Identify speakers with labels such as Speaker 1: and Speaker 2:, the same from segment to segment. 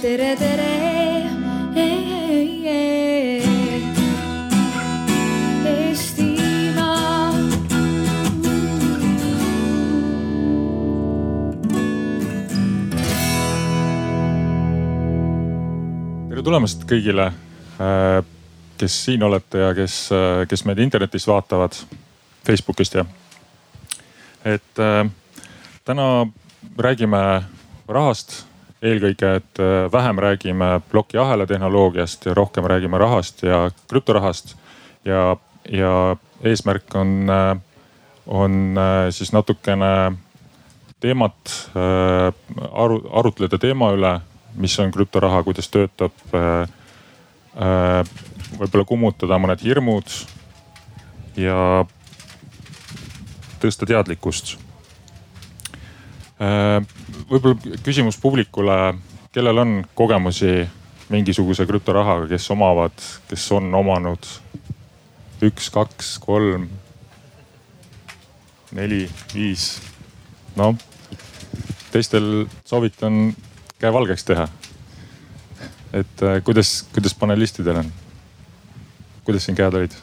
Speaker 1: tere, tere. Eestimaa.
Speaker 2: tere tulemast kõigile, äh, kes siin olete ja kes, kes meid internetist vaatavad, Facebookist ja. et äh, täna räägime rahast eelkõige, et äh, vähem räägime plokiahela tehnoloogiast ja rohkem räägime rahast ja krüptorahast. ja, ja eesmärk on, on siis natukene teemat aru, arutleda teema üle mis on krüptoraha, kuidas töötab. võib-olla kummutada mõned hirmud ja tõsta teadlikkust. Võib-olla küsimus publikule, kellel on kogemusi mingisuguse krüptorahaga, kes omavad, kes on omanud üks, kaks, kolm, neli, viis, noh teistel soovitan käe valgeks teha. et äh, kuidas, kuidas panelistidel on? kuidas siin käed olid?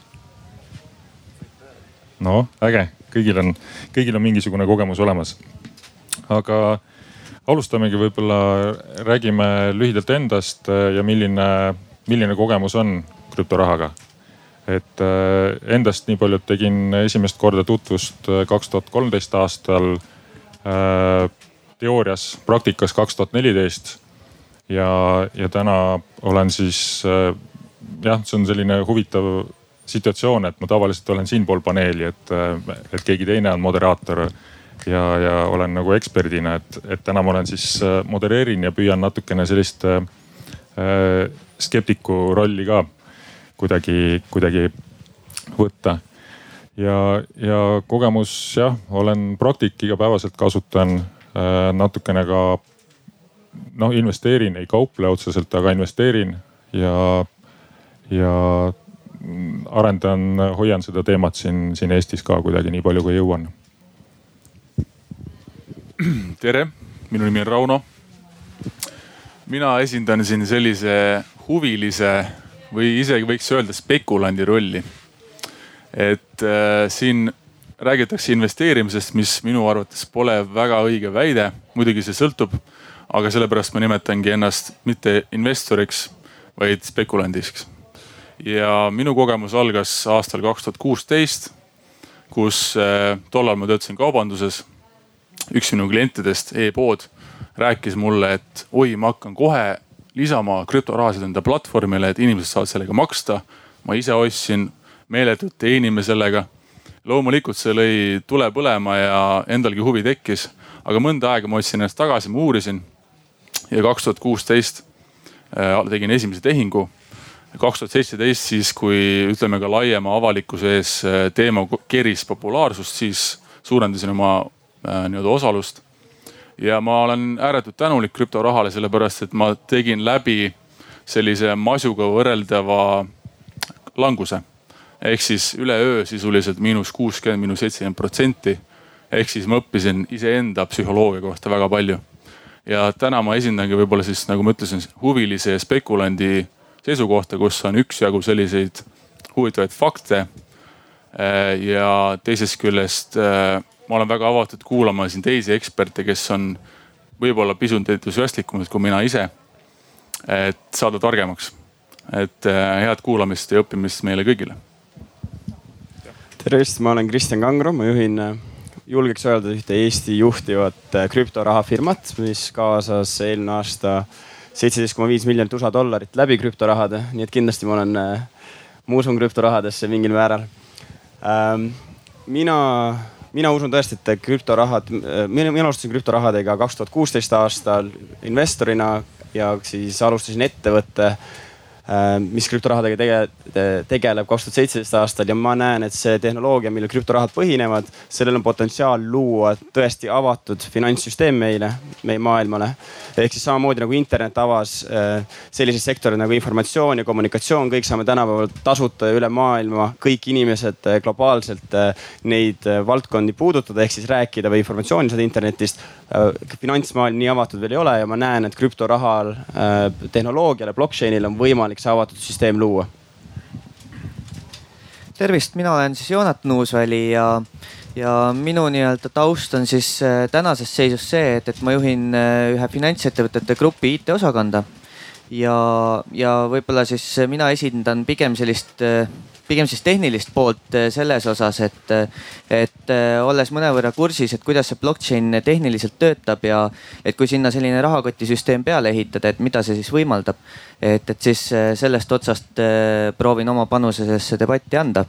Speaker 2: no äge, kõigil on, kõigil on mingisugune kogemus olemas. aga alustamegi võib-olla, räägime lühidalt endast äh, ja milline, milline kogemus on krüptorahaga. et äh, endast nii palju, et tegin esimest korda tutvust kaks tuhat kolmteist aastal teoorias, praktikas kaks tuhat neliteist. ja, ja täna olen siis äh, jah, see on selline huvitav situatsioon, et ma tavaliselt olen siinpool paneeli, et, äh, et keegi teine on moderaator ja, ja olen nagu eksperdina, et, et täna ma olen siis äh, modereerin ja püüan natukene sellist äh, skeptiku rolli ka kuidagi, kuidagi võtta. ja, ja kogemus jah, olen praktik, igapäevaselt kasutan Äh, natukene ka noh, investeerin, ei kauple otseselt, aga investeerin ja, ja arendan, hoian seda teemat siin, siin Eestis ka kuidagi nii palju, kui jõuan.
Speaker 3: tere, minu nimi on Rauno. mina esindan siin sellise huvilise või isegi võiks öelda spekulandi rolli. et äh, siin räägitakse investeerimisest, mis minu arvates pole väga õige väide. muidugi see sõltub, aga sellepärast ma nimetangi ennast mitte investoriks, vaid spekulandiks. ja minu kogemus algas aastal kaks tuhat kuusteist, kus äh, tollal ma töötasin kaubanduses. Üks minu klientidest e, e-pood, rääkis mulle, et oi, ma hakkan kohe lisama krüptorahasid enda platvormile, et inimesed saavad sellega maksta. ma ise ostsin, meeletult teenime sellega loomulikult see lõi tule põlema ja endalgi huvi tekkis, aga mõnda aega ma otsin ennast tagasi, ma uurisin. ja kaks tuhat kuusteist äh, tegin esimese tehingu. kaks tuhat seitseteist siis, kui ütleme ka laiema avalikkuse ees äh, teema keris populaarsust, siis suurendasin oma nii-öelda osalust. ja ma olen ääretult tänulik krüptorahale, sellepärast et ma tegin läbi sellise masuga võrreldava languse ehk siis üleöö sisuliselt miinus kuuskümmend, miinus seitsekümmend protsenti. ehk siis ma õppisin iseenda psühholoogia kohta väga palju. ja täna ma esindangi võib-olla siis nagu ma ütlesin, huvilise ja spekulandi seisukohta, kus on üksjagu selliseid huvitavaid fakte. Äh, ja teisest küljest äh, ma olen väga avatud kuulama siin teisi eksperte, kes on võib-olla pisut entusiastlikumad kui mina ise. et saada targemaks, et äh, head kuulamist ja õppimist meile kõigile
Speaker 4: tervist, ma olen Kristjan Kangro, ma juhin, äh, julgeks öelda ühte Eesti juhtivat äh, krüptorahafirmat, mis kaasas eelmine aasta seitseteist koma viis miljonit USA dollarit läbi krüptorahade, nii et kindlasti ma olen, ma usun krüptorahadesse mingil määral. Ähm, mina, mina usun tõesti, et krüptorahad, mina, mina alustasin krüptorahadega kaks tuhat kuusteist aastal investorina ja siis alustasin ettevõtte mis krüptorahadega tege, tegeleb kaks tuhat seitseteist aastal ja ma näen, et see tehnoloogia, millel krüptorahad põhinevad, sellel on potentsiaal luua tõesti avatud finantssüsteem meile, meie maailmale. ehk siis samamoodi nagu internet avas äh, selliseid sektoreid nagu informatsioon ja kommunikatsioon, kõik saame tänapäeval tasuta ja üle maailma, kõik inimesed äh, globaalselt neid valdkondi puudutada, ehk siis rääkida või informatsiooni saada internetist finantsmaailm nii avatud veel ei ole ja ma näen, et krüptorahal, tehnoloogiale, blockchain'ile on võimalik see avatud süsteem luua.
Speaker 1: Tervist, mina olen siis Joonatan Uusväli ja ja minu nii-öelda taust on siis tänases seisus see, et, et ma juhin ühe finantsettevõtete grupi IT-osakonda ja, ja võib-olla siis mina esindan pigem sellist, pigem siis tehnilist poolt selles osas, et, et olles mõnevõrra kursis, et kuidas see blockchain tehniliselt töötab ja et kui sinna selline rahakotisüsteem peale ehitada, et mida see siis võimaldab. et, et siis sellest otsast proovin oma panuse sellesse debatti anda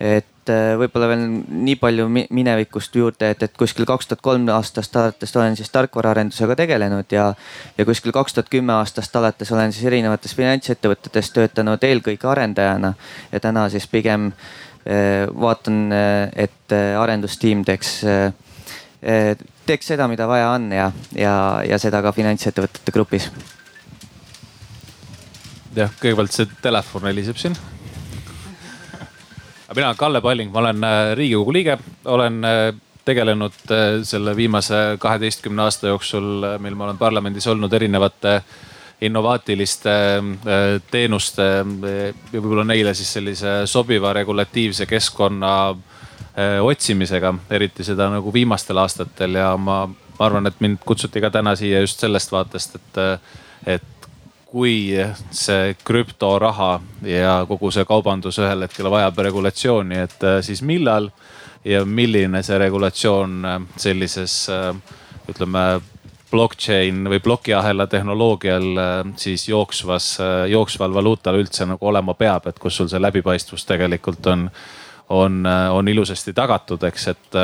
Speaker 1: et äh, võib-olla veel nii palju minevikust juurde, et, et kuskil kaks tuhat kolm aastast alates olen siis tarkvaraarendusega tegelenud ja, ja kuskil kaks tuhat kümme aastast alates olen siis erinevates finantsettevõtetes töötanud eelkõige arendajana. ja täna siis pigem äh, vaatan, äh, et arendustiim teeks, teeks seda, mida vaja on ja, ja, ja seda ka finantsettevõtete grupis.
Speaker 5: jah, kõigepealt see telefon heliseb siin mina olen Kalle Palling, ma olen äh, riigikogu liige, olen äh, tegelenud äh, selle viimase kaheteistkümne aasta jooksul, mil ma olen parlamendis olnud erinevate innovaatiliste teenuste ja võib-olla neile siis sellise sobiva regulatiivse keskkonna otsimisega, eriti seda nagu viimastel aastatel ja ma, ma arvan, et mind kutsuti ka täna siia just sellest vaatest, et, et kui see krüptoraha ja kogu see kaubandus ühel hetkel vajab regulatsiooni, et äh, siis millal ja milline see regulatsioon äh, sellises äh, ütleme blockchain või plokiahela tehnoloogial siis jooksvas, jooksval valuutal üldse nagu olema peab, et kus sul see läbipaistvus tegelikult on, on, on ilusasti tagatud, eks, et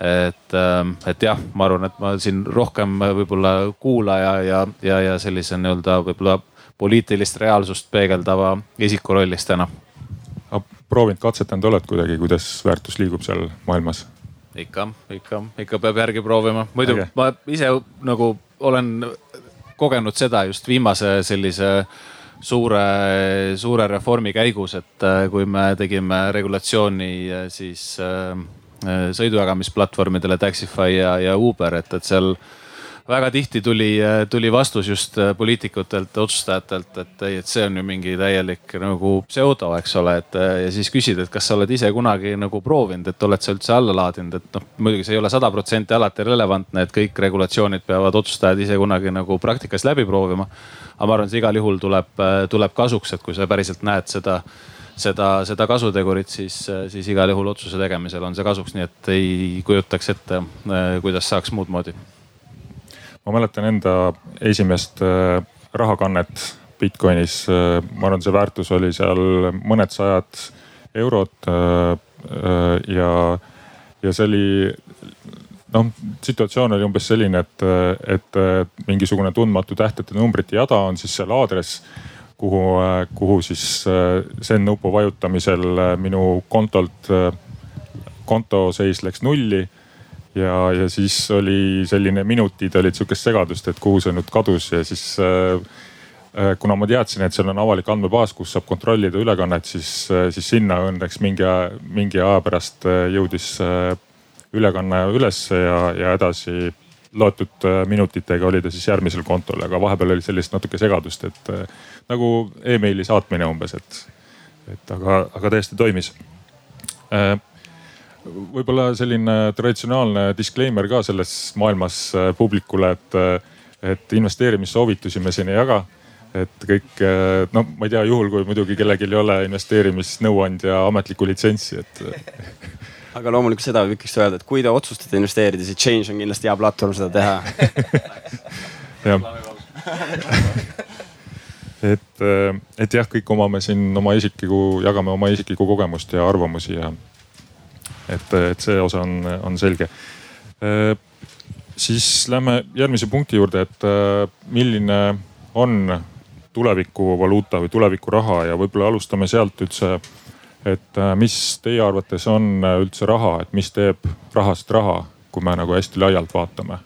Speaker 5: et, ähm, et jah, ma arvan, et ma siin rohkem võib-olla kuulaja ja, ja, ja sellise nii-öelda võib-olla poliitilist reaalsust peegeldava isiku rollis täna.
Speaker 2: proovinud, katsetanud oled kuidagi, kuidas väärtus liigub seal maailmas?
Speaker 5: ikka, ikka, ikka peab järgi proovima, muidu okay. ma ise nagu olen kogenud seda just viimase sellise suure, suure reformi käigus, et äh, kui me tegime regulatsiooni äh, siis äh, Äh, sõidujagamisplatvormidele Taxify ja, ja Uber, et, et seal väga tihti tuli, äh, tuli vastus just äh, poliitikutelt, otsustajatelt, et ei, et see on ju mingi täielik nagu pseudo, eks ole, et ja siis küsid, et kas sa oled ise kunagi nagu proovinud, et oled sa üldse alla laadinud, et noh, muidugi see ei ole sada protsenti alati relevantne, et kõik regulatsioonid peavad otsustajad ise kunagi nagu praktikas läbi proovima. aga ma arvan, see igal juhul tuleb, tuleb kasuks, et kui sa päriselt näed seda seda, seda kasutegurit, siis, siis igal juhul otsuse tegemisel on see kasuks, nii et ei kujutaks ette, kuidas saaks muud moodi.
Speaker 2: ma mäletan enda esimest äh, rahakannet Bitcoinis, äh, ma arvan, see väärtus oli seal mõned sajad eurod äh, ja, ja see oli noh, situatsioon oli umbes selline, et, et mingisugune tundmatu tähtede numbrite jada on siis seal aadress kuhu, kuhu siis äh, send nupu vajutamisel äh, minu kontolt, äh, konto seis läks nulli. ja, ja siis oli selline minutid olid sihukest segadust, et kuhu see nüüd kadus ja siis kuna ma teadsin, et seal on avalik andmebaas, kus saab kontrollida ülekannet, siis, siis sinna õnneks mingi, mingi aja pärast jõudis ülekanne ülesse ja, ja edasi loetud minutitega oli ta siis järgmisel kontol, aga vahepeal oli sellist natuke segadust, et nagu emaili saatmine umbes, et, et aga, aga täiesti toimis. Äh, võib-olla selline traditsionaalne disclaimer ka selles maailmas äh, publikule, et, et investeerimissoovitusi me siin ei jaga et kõik, äh, no ma ei tea, juhul kui muidugi kellelgi ei ole investeerimisnõuandja ametlikku litsentsi, et
Speaker 4: aga loomulikult seda võiks öelda, et kui te otsustate investeerida, siis Change on kindlasti hea platvorm seda teha.
Speaker 2: et, äh, et jah, kõik omame siin oma isiklikku, jagame oma isiklikku kogemust ja arvamusi ja et, et see osa on, on selge. Äh, siis lähme järgmise punkti juurde, et äh, milline on tulevikuvaluuta või tulevikuraha ja võib-olla alustame sealt üldse. Et mis teie arvates on üldse raha, et mis teeb rahast raha, kui me nagu hästi laialt vaatame?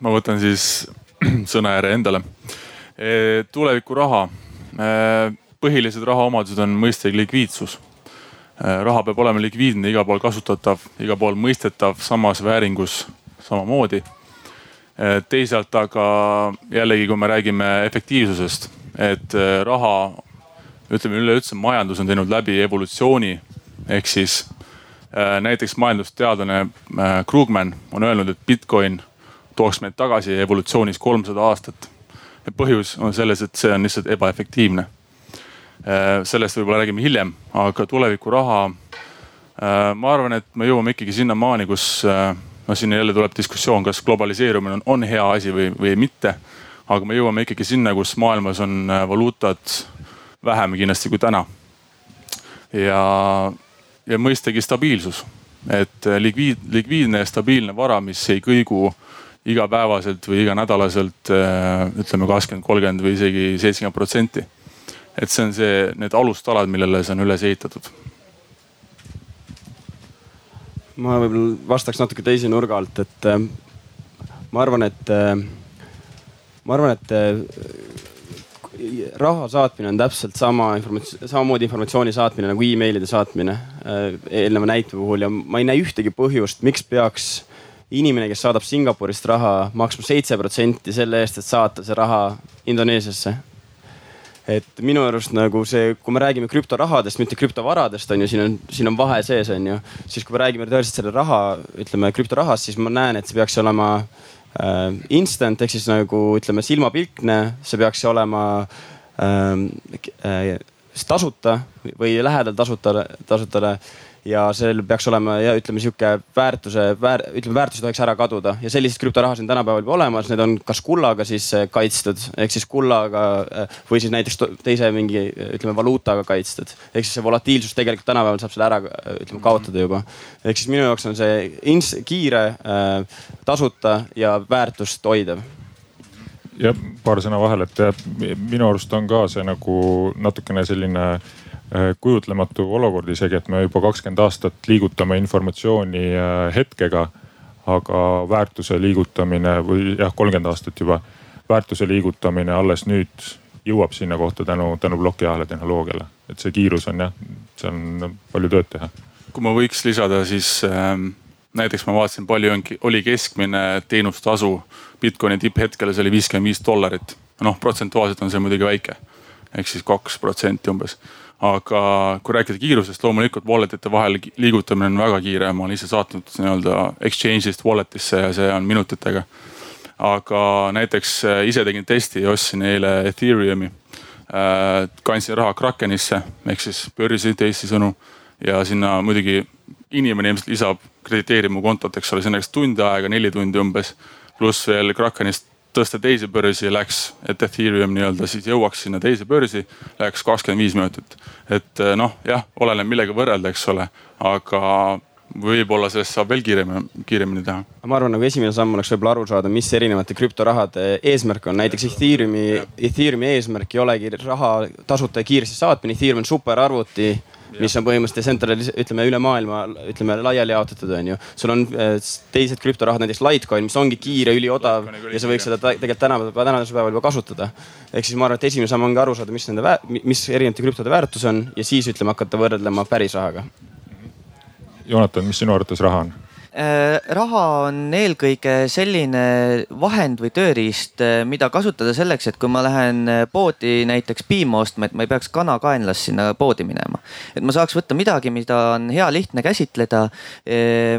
Speaker 3: ma võtan siis sõnajärje endale. tulevikuraha, põhilised rahaomadused on mõistagi likviidsus. raha peab olema likviidne, igal pool kasutatav, igal pool mõistetav, samas vääringus samamoodi. teisalt aga jällegi, kui me räägime efektiivsusest, et raha, ütleme üleüldse majandus on teinud läbi evolutsiooni ehk siis näiteks majandusteadlane Krugman on öelnud, et Bitcoin tooks meid tagasi evolutsioonis kolmsada aastat. ja põhjus on selles, et see on lihtsalt ebaefektiivne. Äh, sellest võib-olla räägime hiljem, aga tulevikuraha. Äh, ma arvan, et me jõuame ikkagi sinnamaani, kus äh, no siin jälle tuleb diskussioon, kas globaliseerumine on, on hea asi või, või mitte. Aga me jõuame ikkagi sinna, kus maailmas on valuutad vähem kindlasti kui täna. ja, ja mõistagi stabiilsus, et likviid, likviidne ja stabiilne vara, mis ei kõigu igapäevaselt või iganädalaselt ütleme kakskümmend, kolmkümmend või isegi seitsekümmend protsenti et see on see, need alustalad, millele see on üles ehitatud.
Speaker 4: ma võib-olla vastaks natuke teise nurga alt, et äh, ma arvan, et äh, ma arvan, et äh, raha saatmine on täpselt sama informatsioon, samamoodi informatsiooni saatmine nagu emailide saatmine eelneva näite puhul ja ma ei näe ühtegi põhjust, miks peaks inimene, kes saadab Singapurist raha, maksma seitse protsenti selle eest, et saata see raha Indoneesiasse et minu arust nagu see, kui me räägime krüptorahadest, mitte krüptovaradest on ju, siin on, siin on vahe sees on ju. siis kui me räägime tõeliselt selle raha, ütleme krüptorahast, siis ma näen, et see peaks olema äh, instant ehk siis nagu ütleme silmapilkne, see peaks olema ähm, äh, tasuta või lähedal tasuta, tasutale ja seal peaks olema ja ütleme sihuke väärtuse väär,, ütleme väärtus ei tohiks ära kaduda ja selliseid krüptorahasid on tänapäeval juba olemas, need on kas kullaga siis äh, kaitstud ehk siis kullaga äh, või siis näiteks teise mingi ütleme valuutaga kaitstud. ehk siis see volatiilsus tegelikult tänapäeval saab selle ära ütleme kaotada juba. ehk siis minu jaoks on see ins-, kiire, tasuta ja väärtust hoidev
Speaker 2: ja paar sõna vahele, et minu arust on ka see nagu natukene selline Äh, kujutlematu olukord isegi, et me juba kakskümmend aastat liigutame informatsiooni äh, hetkega. aga väärtuse liigutamine või jah, kolmkümmend aastat juba, väärtuse liigutamine alles nüüd jõuab sinna kohta tänu, tänu plokiahela tehnoloogiale. et see kiirus on jah, seal on palju tööd teha.
Speaker 3: kui ma võiks lisada, siis ähm, näiteks ma vaatasin, palju on, oli keskmine teenustasu Bitcoini tipphetkel, see oli viiskümmend viis dollarit. noh, protsentuaalselt on see muidugi väike ehk siis kaks protsenti umbes aga kui rääkida kiirusest, loomulikult wallet ite vahel liigutamine on väga kiire, ma olen ise saatnud nii-öelda exchange'ist wallet'isse ja see on minutitega. aga näiteks äh, ise tegin testi, ostsin eile Ethereumi äh,. kandsin raha Krakenisse ehk siis börsi teisisõnu ja sinna muidugi inimene ilmselt lisab krediteerib mu kontot, eks ole, see on näiteks tund aega, neli tundi umbes. pluss veel Krakenist tõsta teise börsi läks, et Ethereum nii-öelda siis jõuaks sinna teise börsi, läks kakskümmend viis minutit. et eh, noh, jah, oleneb millega võrrelda, eks ole, aga võib-olla sellest saab veel kiiremini, kiiremini teha.
Speaker 4: ma arvan, nagu esimene samm oleks võib-olla aru saada, mis erinevate krüptorahade eesmärk on. näiteks Ethereumi, Ethereumi eesmärk ei olegi raha tasuta ja kiiresti saatmine. Ethereum on superarvuti mis on põhimõtteliselt tsentralis-, ütleme üle maailma, ütleme laiali jaotatud, on ju. sul on äh, teised krüptorahad, näiteks Litecoin, mis ongi kiire, üliodav ja sa võiks seda tegelikult tänapäeval, tänasel päeval juba kasutada. ehk siis ma arvan, et esimene samm ongi aru saada, mis nende, mis erinevate krüptode väärtus on ja siis ütleme hakata võrdlema päris rahaga.
Speaker 2: Joonatan, mis sinu arvates raha on?
Speaker 1: Äh, raha on eelkõige selline vahend või tööriist, äh, mida kasutada selleks, et kui ma lähen äh, poodi näiteks piima ostma, et ma ei peaks kanakaenlas sinna poodi minema. et ma saaks võtta midagi, mida on hea lihtne käsitleda,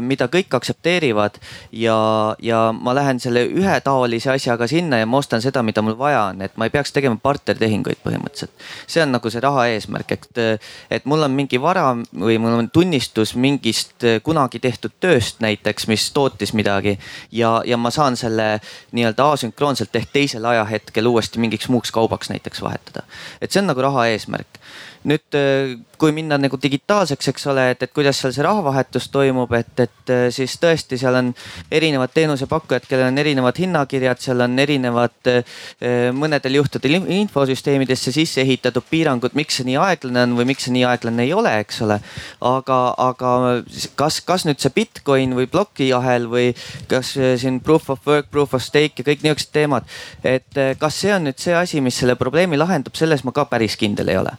Speaker 1: mida kõik aktsepteerivad ja, ja ma lähen selle ühetaolise asjaga sinna ja ma ostan seda, mida mul vaja on, et ma ei peaks tegema partnertehinguid põhimõtteliselt. see on nagu see raha eesmärk, et, et mul on mingi vara või mul on tunnistus mingist kunagi tehtud tööst näiteks, mis tootis midagi ja, ja ma saan selle nii-öelda asünkroonselt ehk teisel ajahetkel uuesti mingiks muuks kaubaks näiteks vahetada. et see on nagu raha eesmärk nüüd äh, kui minna nagu digitaalseks, eks ole, et, et kuidas seal see rahavahetus toimub, et, et äh, siis tõesti, seal on erinevad teenusepakkujad, kellel on erinevad hinnakirjad, seal on erinevad äh, mõnedel juhtudel infosüsteemidesse sisse ehitatud piirangud, miks see nii aeglane on või miks see nii aeglane ei ole, eks ole. aga, aga kas, kas nüüd see Bitcoin või plokiahel või kas siin proof of work, proof of stake ja kõik niisugused teemad, et kas see on nüüd see asi, mis selle probleemi lahendab, selles ma ka päris kindel ei ole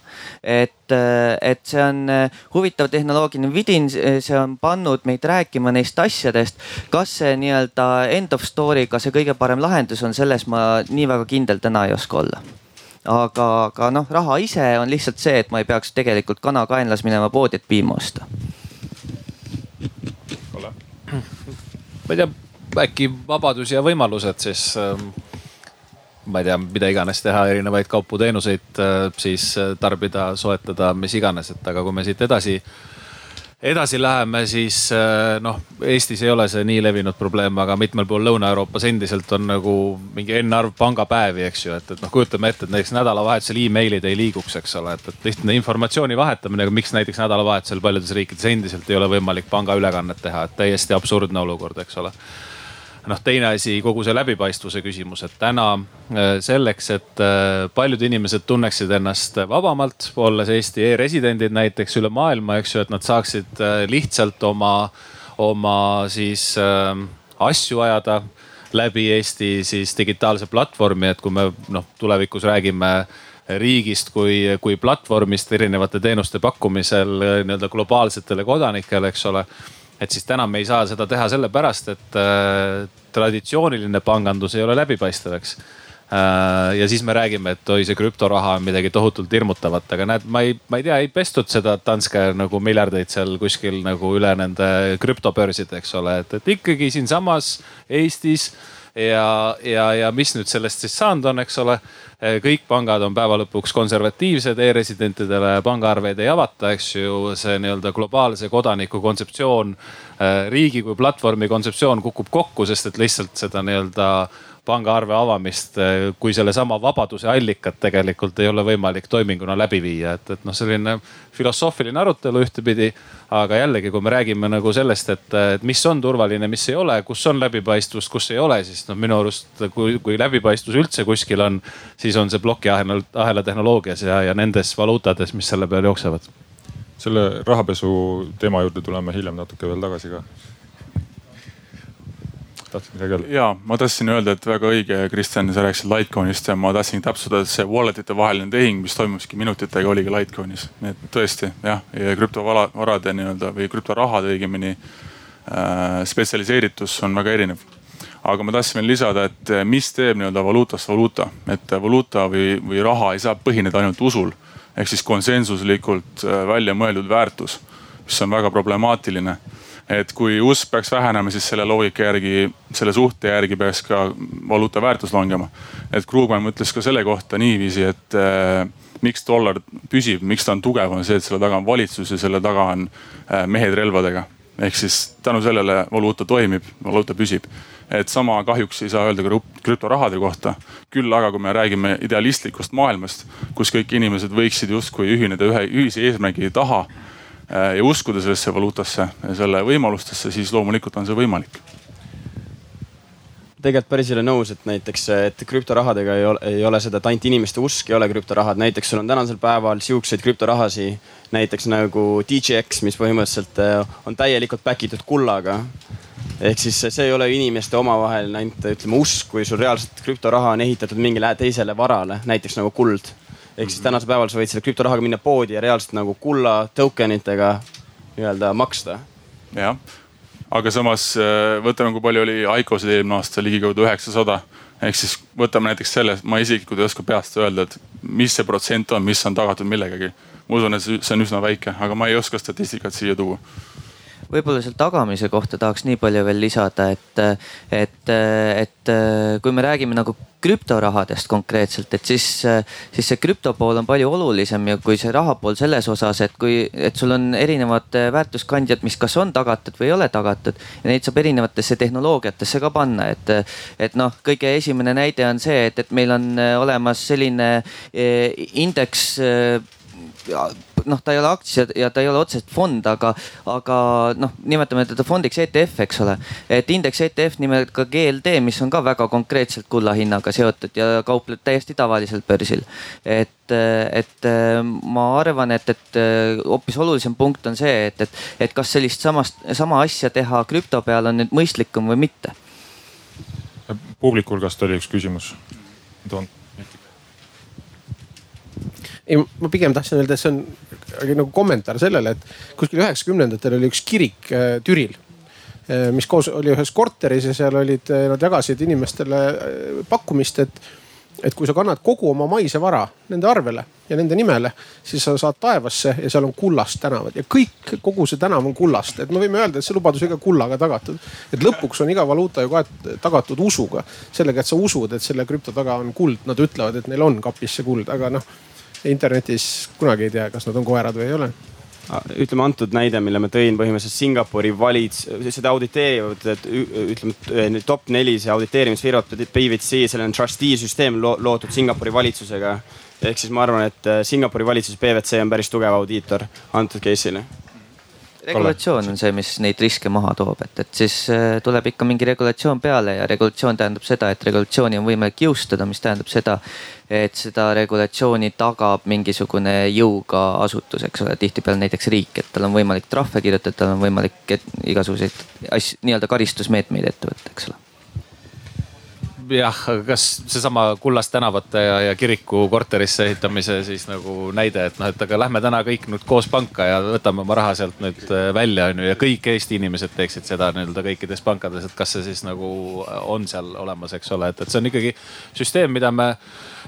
Speaker 1: et, et see on huvitav tehnoloogiline vidin, see on pannud meid rääkima neist asjadest. kas see nii-öelda end of story'ga see kõige parem lahendus on, selles ma nii väga kindel täna ei oska olla aga, aga noh, raha ise on lihtsalt see, et ma ei peaks tegelikult kana kaenlas minema poodi, et piima osta.
Speaker 5: ma ei tea, äkki vabadus ja võimalused siis ähm, ma ei tea, mida iganes teha, erinevaid kaupu-teenuseid äh, siis äh, tarbida, soetada, mis iganes, et aga kui me siit edasi edasi läheme, siis äh, noh, Eestis ei ole see nii levinud probleem, aga mitmel pool Lõuna-Euroopas endiselt on nagu mingi n-arv pangapäevi, eks ju, et, et noh, kujutame ette, et näiteks nädalavahetusel emailid ei liiguks, eks ole, et, et lihtne informatsiooni vahetamine, aga miks näiteks nädalavahetusel paljudes riikides endiselt ei ole võimalik pangaülekannet teha, et täiesti absurdne olukord, eks ole noh, teine asi, kogu see läbipaistvuse küsimus, et täna äh, selleks, et äh, paljud inimesed tunneksid ennast vabamalt, olles Eesti e-residendid näiteks üle maailma, eks ju, et nad saaksid äh, lihtsalt oma, oma siis äh, asju ajada läbi Eesti siis digitaalse platvormi, et kui me noh, tulevikus räägime riigist kui, kui platvormist erinevate teenuste pakkumisel nii-öelda globaalsetele kodanikele, eks ole et siis täna me ei saa seda teha sellepärast, et äh, traditsiooniline pangandus ei ole läbipaistev, eks äh,. ja siis me räägime, et oi, see krüptoraha on midagi tohutult hirmutavat, aga näed, ma ei, ma ei tea, ei pestud seda Danske nagu miljardeid seal kuskil nagu üle nende krüptobörside, eks ole, et, et ikkagi siinsamas Eestis ja, ja, ja mis nüüd sellest siis saanud on, eks ole. Kõik pangad on päeva lõpuks konservatiivsed e, e-residentidele pangaarveid ei avata, eks ju. see nii-öelda globaalse kodaniku kontseptsioon, eh, riigi kui platvormi kontseptsioon kukub kokku, sest et lihtsalt seda nii-öelda pangaarve avamist eh, kui sellesama vabaduse allikat tegelikult ei ole võimalik toiminguna läbi viia, et, et noh, selline filosoofiline arutelu ühtepidi. aga jällegi, kui me räägime nagu sellest, et, et mis on turvaline, mis ei ole, kus on läbipaistvus, kus ei ole, siis noh, minu arust kui, kui läbipaistvus üldse kuskil on, siis on see plokiahela, ahela tehnoloogias ja, ja nendes valuutades, mis selle peal jooksevad
Speaker 2: selle rahapesu teema juurde tuleme hiljem natuke veel tagasi ka tahtsid midagi öelda?
Speaker 3: ja ma tahtsin öelda, et väga õige, Kristjan, sa rääkisid Litecoinist ja ma tahtsin täpsustada, et see wallet ite vaheline tehing, mis toimuski minutitega, oligi Litecoinis. nii et tõesti jah, krüptovarade nii-öelda või krüptorahade õigemini äh, spetsialiseeritus on väga erinev aga ma tahtsin veel lisada, et äh, mis teeb nii-öelda valuutast valuuta, et valuuta või, või raha ei saa põhineda ainult usul ehk siis konsensuslikult äh, välja mõeldud väärtus, mis on väga problemaatiline et kui usk peaks vähenema, siis selle loogika järgi, selle suhte järgi peaks ka valuuta väärtus langema. et Krugman ütles ka selle kohta niiviisi, et äh, miks dollar püsib, miks ta on tugev, on see, et selle taga on valitsus ja selle taga on äh, mehed relvadega. ehk siis tänu sellele valuuta toimib, valuuta püsib. et sama kahjuks ei saa öelda ka krüptorahade kohta. küll aga, kui me räägime idealistlikust maailmast, kus kõik inimesed võiksid justkui ühineda ühe ühise eesmärgi taha ja uskuda sellesse valuutasse selle võimalustesse, siis loomulikult on see võimalik
Speaker 4: tegelikult päris ei ole nõus, et näiteks, et krüptorahadega ei ole, ei ole seda, et ainult inimeste usk ei ole krüptorahad. näiteks sul on tänasel päeval siukseid krüptorahasi, näiteks nagu DJX, mis põhimõtteliselt äh, on täielikult back itud kullaga. ehk siis see ei ole inimeste omavaheline ainult ütleme usk, kui sul reaalselt krüptoraha on ehitatud mingile teisele varale, näiteks nagu kuld ehk siis tänasel päeval sa võid selle krüptorahaga minna poodi ja reaalselt nagu kulla token itega nii-öelda maksta.
Speaker 3: jah, aga samas äh, võtame, kui palju oli ICO-sid eelmine aasta, ligikaudu üheksasada. ehk siis võtame näiteks selle, ma isiklikult ei oska peast öelda, et mis see protsent on, mis on tagatud millegagi. ma usun, et see on üsna väike, aga ma ei oska statistikat siia tuua
Speaker 1: võib-olla seal tagamise kohta tahaks nii palju veel lisada, et, et, et kui me räägime nagu krüptorahadest konkreetselt, et siis, siis see krüpto pool on palju olulisem ja kui see raha pool selles osas, et kui, et sul on erinevad väärtuskandjad, mis kas on tagatud või ei ole tagatud. ja neid saab erinevatesse tehnoloogiatesse ka panna, et, et noh, kõige esimene näide on see, et, et meil on olemas selline eh, indeks eh, noh, ta ei ole aktsiad ja ta ei ole otseselt fond, aga, aga noh, nimetame teda fondiks ETF, eks ole. et indeks ETF nimega GLD, mis on ka väga konkreetselt kulla hinnaga seotud ja kaupleb täiesti tavalisel börsil. et, et ma arvan, et, et hoopis olulisem punkt on see, et, et, et kas sellist samast, sama asja teha krüpto peal on nüüd mõistlikum või mitte.
Speaker 2: publiku hulgast oli üks küsimus. toon
Speaker 6: ei, ma pigem tahtsin öelda, et see on nagu kommentaar sellele, et kuskil üheksakümnendatel oli üks kirik äh, Türil äh, mis koos oli ühes korteris ja seal olid, äh, nad jagasid inimestele pakkumist, et et kui sa kannad kogu oma maise vara nende arvele ja nende nimele, siis sa saad taevasse ja seal on kullast tänavad. Ja kõik, kogu see tänav on kullast, et me võime öelda, et see lubadus on ka kullaga tagatud. et lõpuks on iga valuuta ju tagatud usuga, sellega, et sa usud, et selle krüpto taga on kuld, nad ütlevad, et neil on kapis see kuld, aga noh internetis kunagi ei tea, kas nad on koerad või ei ole
Speaker 4: ütleme antud näide, mille ma tõin põhimõtteliselt Singapuri valits-, seda auditeerivad, ütleme top neli see auditeerimisfirmat, PwC, seal on trustee süsteem lo loodud Singapuri valitsusega. ehk siis ma arvan, et äh, Singapuri valitsus, PwC on päris tugev audiitor antud case'ile
Speaker 1: regulatsioon on see, mis neid riske maha toob, et, et siis äh, tuleb ikka mingi regulatsioon peale ja regulatsioon tähendab seda, et regulatsiooni on võimalik jõustada, mis tähendab seda, et seda regulatsiooni tagab mingisugune jõuga asutus, eks ole, tihtipeale näiteks riik, et tal on võimalik trahve kirjutada, tal on võimalik igasuguseid asju, nii-öelda karistusmeetmeid ette võtta, eks ole
Speaker 5: jah, kas seesama Kullast tänavate ja, ja kiriku korterisse ehitamise siis nagu näide, et noh, et aga lähme täna kõik nüüd koos panka ja võtame oma raha sealt nüüd äh, välja, on ju. ja kõik Eesti inimesed teeksid seda nii-öelda kõikides pankades, et kas see siis nagu on seal olemas, eks ole, et, et see on ikkagi süsteem, mida me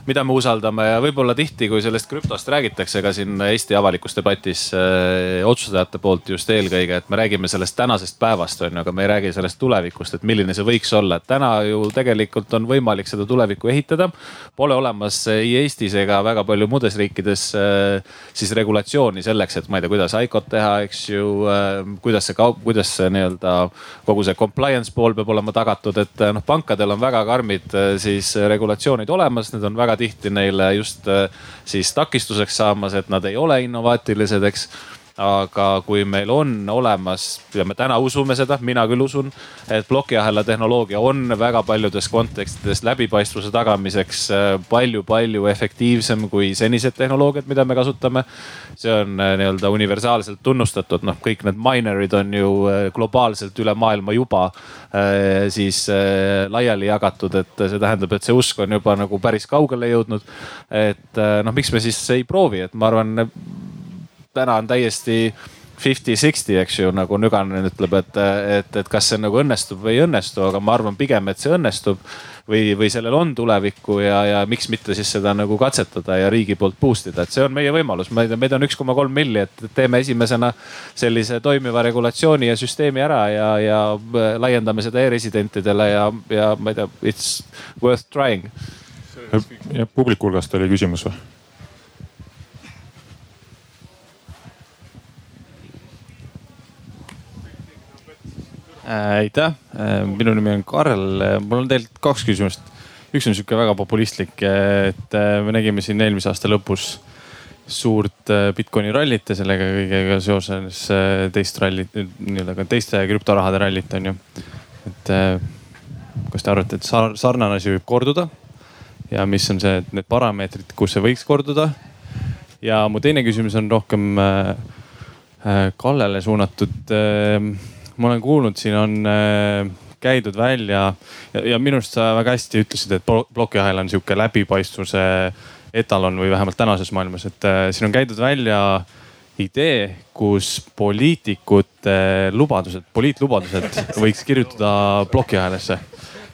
Speaker 5: mida me usaldame ja võib-olla tihti, kui sellest krüptost räägitakse ka siin Eesti avalikus debatis äh, otsustajate poolt just eelkõige, et me räägime sellest tänasest päevast on ju, aga me ei räägi sellest tulevikust, et milline see võiks olla. et täna ju tegelikult on võimalik seda tulevikku ehitada. Pole olemas ei Eestis ega väga palju muudes riikides äh, siis regulatsiooni selleks, et ma ei tea, kuidas ICO-t teha, eks ju äh,. kuidas see kaup, kuidas see nii-öelda kogu see compliance pool peab olema tagatud, et noh, pankadel on väga karmid äh, siis regulatsioonid olemas, need on väga väga tihti neile just äh, siis takistuseks saamas, et nad ei ole innovaatilised, eks aga kui meil on olemas ja me täna usume seda, mina küll usun, et plokiahela tehnoloogia on väga paljudes kontekstides läbipaistvuse tagamiseks palju-palju äh, efektiivsem kui senised tehnoloogiad, mida me kasutame. see on äh, nii-öelda universaalselt tunnustatud, noh, kõik need minerid on ju äh, globaalselt üle maailma juba siis laiali jagatud, et see tähendab, et see usk on juba nagu päris kaugele jõudnud. et noh, miks me siis ei proovi, et ma arvan täna on täiesti fifty-sixty, eks ju, nagu Nüganen ütleb, et, et, et kas see nagu õnnestub või ei õnnestu, aga ma arvan pigem, et see õnnestub. või, või sellel on tulevikku ja, ja miks mitte siis seda nagu katsetada ja riigi poolt boost ida, et see on meie võimalus. ma ei tea, meid on üks koma kolm milli, et teeme esimesena sellise toimiva regulatsiooni ja süsteemi ära ja, ja laiendame seda e-residentidele ja, ja ma ei tea, it's worth trying.
Speaker 2: ja publiku hulgast oli küsimus või?
Speaker 7: Aitäh, äh, minu nimi on Karl, äh, mul on tegelikult kaks küsimust. üks on sihuke väga populistlik, et me nägime siin eelmise aasta lõpus suurt Bitcoini rallit ja sellega kõigega seoses teist rallit, nii-öelda ka teiste krüptorahade rallit on ju. et kas te arvate, et sarnane asi võib korduda ja mis on see, need parameetrid, kus see võiks korduda? ja mu teine küsimus on rohkem Kallele suunatud ma olen kuulnud, siin on äh, käidud välja ja, ja minu arust sa väga hästi ütlesid, et plokiahel on sihuke läbipaistvuse etalon või vähemalt tänases maailmas, et äh, siin on käidud välja idee, kus poliitikute lubadused, poliitlubadused võiks kirjutada plokiahelesse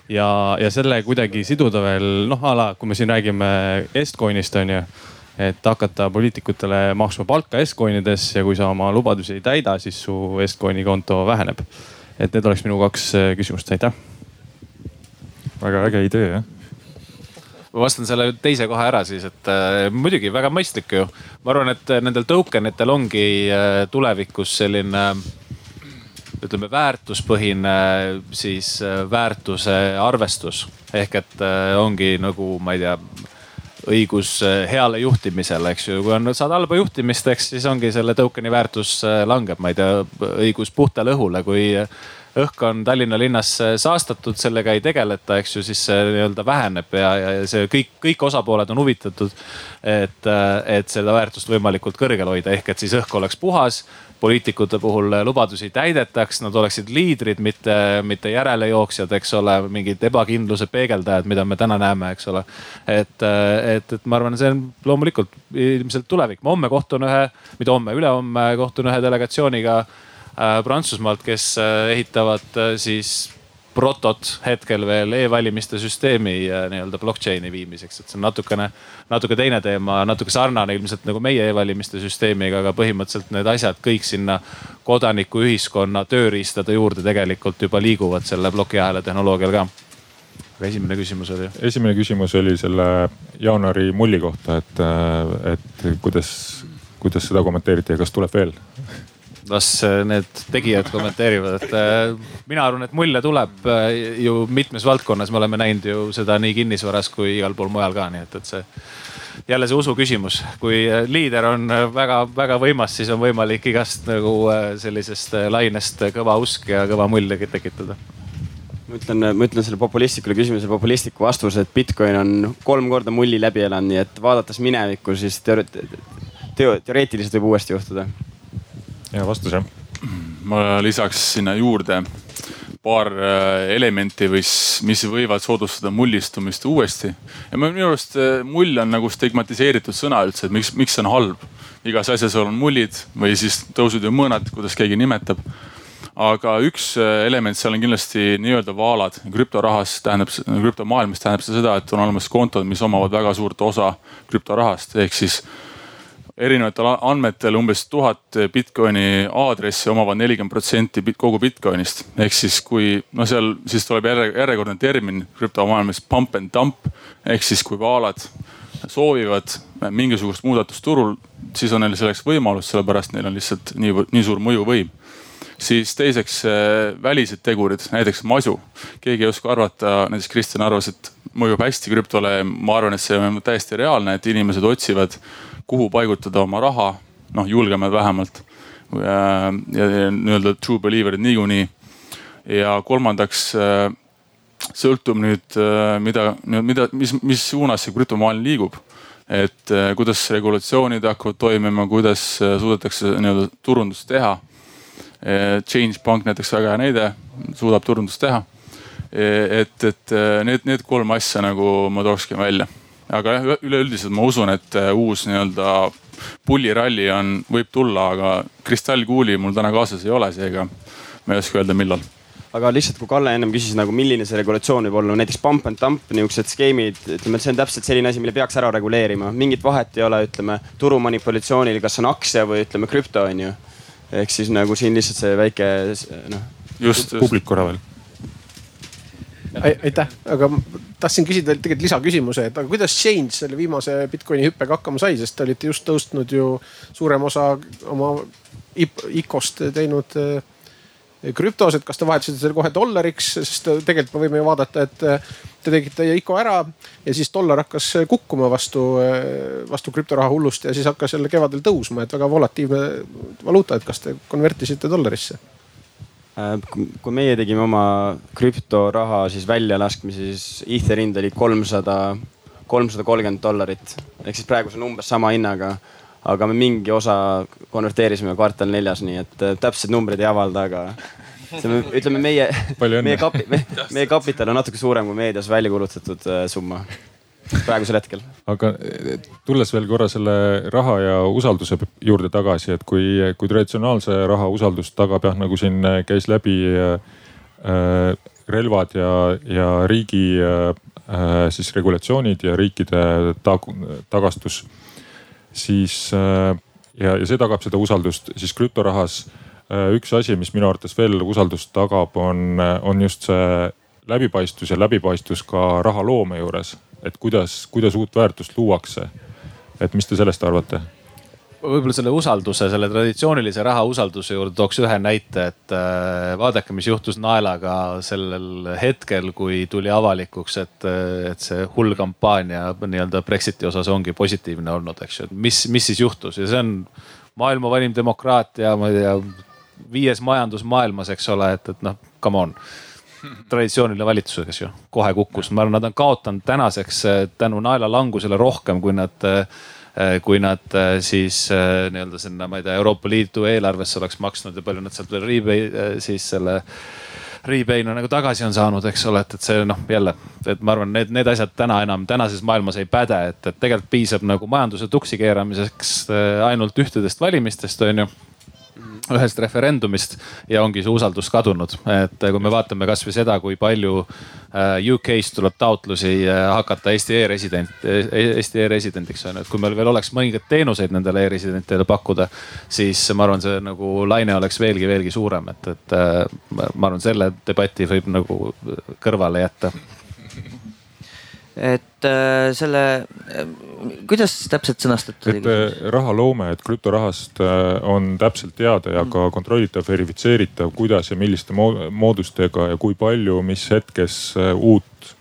Speaker 7: ja, ja selle kuidagi siduda veel noh, a la kui me siin räägime Estcoinist on ju et hakata poliitikutele maksma palka Estcoinides ja kui sa oma lubadusi ei täida, siis su Estcoini konto väheneb. et need oleks minu kaks äh, küsimust, aitäh.
Speaker 2: väga äge idee jah
Speaker 5: ma vastan selle teise kohe ära siis, et äh, muidugi väga mõistlik ju. ma arvan, et nendel token itel ongi äh, tulevikus selline ütleme väärtuspõhine siis äh, väärtuse arvestus. ehk et äh, ongi nagu, ma ei tea õigus äh, heale juhtimisele, eks ju. kui on, saad halba juhtimist, eks siis ongi selle token'i väärtus äh, langeb, ma ei tea, õigus puhtale õhule, kui õhk on Tallinna linnas saastatud, sellega ei tegeleta, eks ju, siis see nii-öelda väheneb ja, ja see kõik, kõik osapooled on huvitatud, et, et seda väärtust võimalikult kõrgel hoida, ehk et siis õhk oleks puhas poliitikute puhul lubadusi täidetaks, nad oleksid liidrid, mitte, mitte järelejooksjad, eks ole, mingid ebakindluse peegeldajad, mida me täna näeme, eks ole. et, et, et ma arvan, see on loomulikult ilmselt tulevik. ma homme kohtun ühe, mitte homme, ülehomme kohtun ühe delegatsiooniga äh, Prantsusmaalt, kes äh, ehitavad äh, siis protot hetkel veel e-valimiste süsteemi nii-öelda blockchain'i viimiseks, et see on natukene, natuke teine teema, natuke sarnane ilmselt nagu meie e-valimiste süsteemiga, aga põhimõtteliselt need asjad kõik sinna kodanikuühiskonna tööriistade juurde tegelikult juba liiguvad selle plokiahela tehnoloogial ka aga esimene küsimus oli?
Speaker 2: esimene küsimus oli selle jaanuari mulli kohta, et, et kuidas, kuidas seda kommenteeriti ja kas tuleb veel?
Speaker 5: Las äh, need tegijad kommenteerivad, et äh, mina arvan, et mulje tuleb äh, ju mitmes valdkonnas, me oleme näinud ju seda nii kinnisvaras kui igal pool mujal ka, nii et, et see jälle see usu küsimus, kui liider on väga-väga võimas, siis on võimalik igast nagu sellisest lainest kõva usk ja kõva mull tekitada.
Speaker 4: Ma ütlen, ma ütlen selle populistlikule küsimusele populistliku vastuse, et Bitcoin on kolm korda mulli läbi elanud, nii et vaadates minevikku, siis teoreetiliselt võib uuesti juhtuda
Speaker 2: hea vastus jah.
Speaker 3: ma lisaks sinna juurde paar äh, elementi, mis, mis võivad soodustada mullistumist uuesti. ja minu arust äh, mull on nagu stigmatiseeritud sõna üldse, et miks, miks see on halb. igas asjas on mullid või siis tõusud ja mõõnad, kuidas keegi nimetab. aga üks äh, element seal on kindlasti nii-öelda vaalad. krüptorahas tähendab, krüptomaailmas tähendab see seda, et on olemas kontod, mis omavad väga suurt osa krüptorahast ehk siis erinevatel andmetel umbes tuhat Bitcoini aadressi omavad nelikümmend protsenti kogu Bitcoinist. ehk siis kui noh, seal siis tuleb järje, järjekordne termin krüptomaailmas pump and dump ehk siis kui vaalad soovivad mingisugust muudatust turul, siis on neil selleks võimalus, sellepärast neil on lihtsalt nii, nii suur mõjuvõim siis teiseks välised tegurid, näiteks masu. keegi ei oska arvata, näiteks Kristjan arvas, et mõjub hästi krüptole. ma arvan, et see on täiesti reaalne, et inimesed otsivad kuhu paigutada oma raha, noh julgemad vähemalt. ja, ja, ja nii-öelda true believer'id niikuinii. ja kolmandaks äh, sõltub nüüd, äh, mida, mida, mis, mis suunas see krüptomaailm liigub. et äh, kuidas regulatsioonid hakkavad toimima, kuidas suudetakse nii-öelda turundust teha. Change Pank näiteks väga hea näide, suudab turundust teha. et, et need, need kolm asja nagu ma tookski välja aga jah, üleüldiselt ma usun, et äh, uus nii-öelda pulliralli on, võib tulla, aga kristallkuuli mul täna kaasas ei ole, seega ma ei oska öelda, millal
Speaker 4: aga lihtsalt, kui Kalle ennem küsis nagu, milline see regulatsioon võib olla, näiteks pump and dump niisugused skeemid, ütleme, et see on täpselt selline asi, mille peaks ära reguleerima, mingit vahet ei ole, ütleme turu manipulatsioonil, kas on aktsia või ütleme krüpto on ju. ehk siis nagu siin lihtsalt see väike noh.
Speaker 2: just, just. publik korra veel
Speaker 6: aitäh, aga tahtsin küsida tegelikult lisaküsimuse, et aga kuidas Change selle viimase Bitcoini hüppega hakkama sai, sest te olite just tõstnud ju suurem osa oma ICO-st teinud eh, krüptos, et kas te vahetasite selle kohe dollariks, sest tegelikult me võime ju vaadata, et eh, te tegite ICO ära ja siis dollar hakkas kukkuma vastu, eh, vastu krüptoraha hullust ja siis hakkas jälle kevadel tõusma, et väga volatiivne valuuta, et kas te konvertisite dollarisse?
Speaker 4: Äh, kui meie tegime oma krüptoraha siis väljalaskmise, siis Ether hind oli kolmsada, kolmsada kolmkümmend dollarit. ehk siis praegu see on umbes sama hinnaga. aga me mingi osa konverteerisime kvartal neljas, nii et äh, täpsed numbrid ei avalda, aga see, ütleme meie, meie kapi-, meie kapital on natuke suurem kui meedias välja kulutatud äh, summa praegusel hetkel.
Speaker 2: aga tulles veel korra selle raha ja usalduse juurde tagasi, et kui, kui traditsionaalse raha usaldust tagab jah, nagu siin käis läbi äh, relvad ja, ja riigi äh, siis regulatsioonid ja riikide tag, tagastus. siis äh, ja, ja see tagab seda usaldust, siis krüptorahas äh, üks asi, mis minu arvates veel usaldust tagab, on, on just see läbipaistvus ja läbipaistvus ka raha loome juures et kuidas, kuidas uut väärtust luuakse. et mis te sellest arvate?
Speaker 5: võib-olla selle usalduse, selle traditsioonilise raha usalduse juurde tooks ühe näite, et äh, vaadake, mis juhtus naelaga sellel hetkel, kui tuli avalikuks, et, et see hull kampaania nii-öelda Brexiti osas ongi positiivne olnud, eks ju. et mis, mis siis juhtus ja see on maailma vanim demokraatia, ma ei tea, viies majandus maailmas, eks ole, et, et noh come on traditsiooniline valitsus, eks ju, kohe kukkus, ma arvan, nad on kaotanud tänaseks tänu naelalangusele rohkem, kui nad kui nad siis nii-öelda sinna, ma ei tea, Euroopa Liidu eelarvesse oleks maksnud ja palju nad sealt veel riibe siis selle Rebay'na nagu tagasi on saanud, eks ole, et, et see noh, jälle, et ma arvan, need, need asjad täna enam tänases maailmas ei päde, et, et tegelikult piisab nagu majanduse tuksi keeramiseks ainult ühtedest valimistest, on ju ühest referendumist ja ongi see usaldus kadunud. et kui me vaatame kasvõi seda, kui palju äh, UK-st tuleb taotlusi äh, hakata Eesti e-resident, Eesti e-residendiks on ju, et kui meil veel oleks mõningaid teenuseid nendele e-residentidele pakkuda, siis ma arvan, see nagu laine oleks veelgi, veelgi suurem, et, et ma arvan, selle debati võib nagu kõrvale jätta
Speaker 1: et äh, selle äh,, kuidas täpselt sõnastatud?
Speaker 2: et äh, rahaloome, et krüptorahast äh, on täpselt teada ja ka kontrollitav, verifitseeritav, kuidas ja milliste moodustega ja kui palju, mis hetkes äh, uut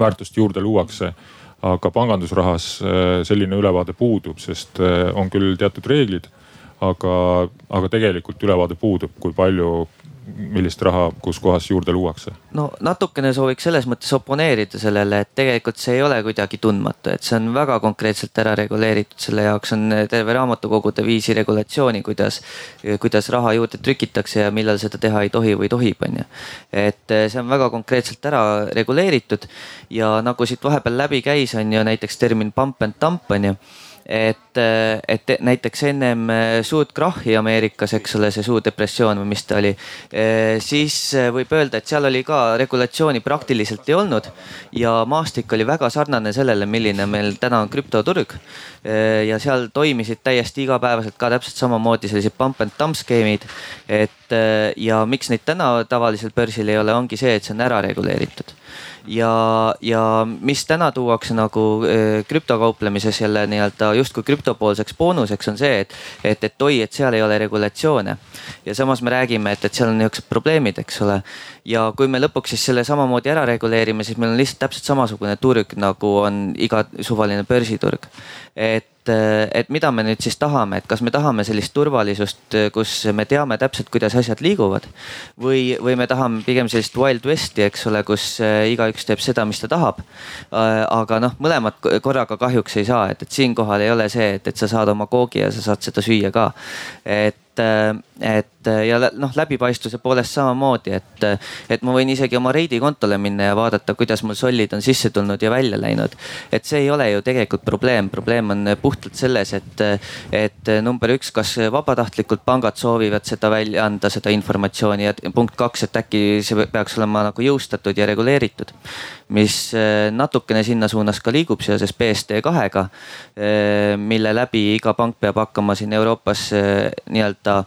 Speaker 2: väärtust juurde luuakse aga pangandusrahas äh, selline ülevaade puudub, sest on küll teatud reeglid, aga, aga tegelikult ülevaade puudub, kui palju millist raha, kus kohas juurde luuakse?
Speaker 1: no natukene sooviks selles mõttes oponeerida sellele, et tegelikult see ei ole kuidagi tundmatu, et see on väga konkreetselt ära reguleeritud, selle jaoks on terve raamatukogude viisi regulatsiooni, kuidas, kuidas raha juurde trükitakse ja millal seda teha ei tohi või tohib, on ju. et see on väga konkreetselt ära reguleeritud ja nagu siit vahepeal läbi käis, on ju näiteks termin pump and dump on ju et, et näiteks ennem äh, suurt krahhi Ameerikas, eks ole, see suur depressioon või mis ta oli, äh, siis võib öelda, et seal oli ka regulatsiooni praktiliselt ei olnud ja maastik oli väga sarnane sellele, milline meil täna on krüptoturg. ja seal toimisid täiesti igapäevaselt ka täpselt samamoodi sellised pump and dump skeemid. et ja miks neid täna tavalisel börsil ei ole, ongi see, et see on ära reguleeritud ja, ja mis täna tuuakse nagu äh, krüptokauplemises jälle nii-öelda justkui krüptopoolseks boonuseks on see, et, et, et oi, et seal ei ole regulatsioone. ja samas me räägime, et, et seal on niisugused probleemid, eks ole. ja kui me lõpuks siis selle samamoodi ära reguleerime, siis meil on lihtsalt täpselt samasugune turg, nagu on iga suvaline börsiturg. et et mida me nüüd siis tahame, et kas me tahame sellist turvalisust, kus me teame täpselt, kuidas asjad liiguvad. või, või me tahame pigem sellist wild west'i, eks ole, kus äh, igaüks teeb seda, mis ta tahab. Äh, aga noh, mõlemat korraga kahjuks ei saa, et, et siinkohal ei ole see, et, et sa saad oma koogi ja sa saad seda süüa ka. et et, et ja noh, läbipaistvuse poolest samamoodi, et, et ma võin isegi oma Reidi kontole minna ja vaadata, kuidas mul sollid on sisse tulnud ja välja läinud. et see ei ole ju tegelikult probleem, probleem on puhtalt selles, et, et number üks, kas vabatahtlikult pangad soovivad seda välja anda, seda informatsiooni ja punkt kaks, et äkki see peaks olema nagu jõustatud ja reguleeritud mis natukene sinna suunas ka liigub seoses BSD kahega, mille läbi iga pank peab hakkama siin Euroopas nii-öelda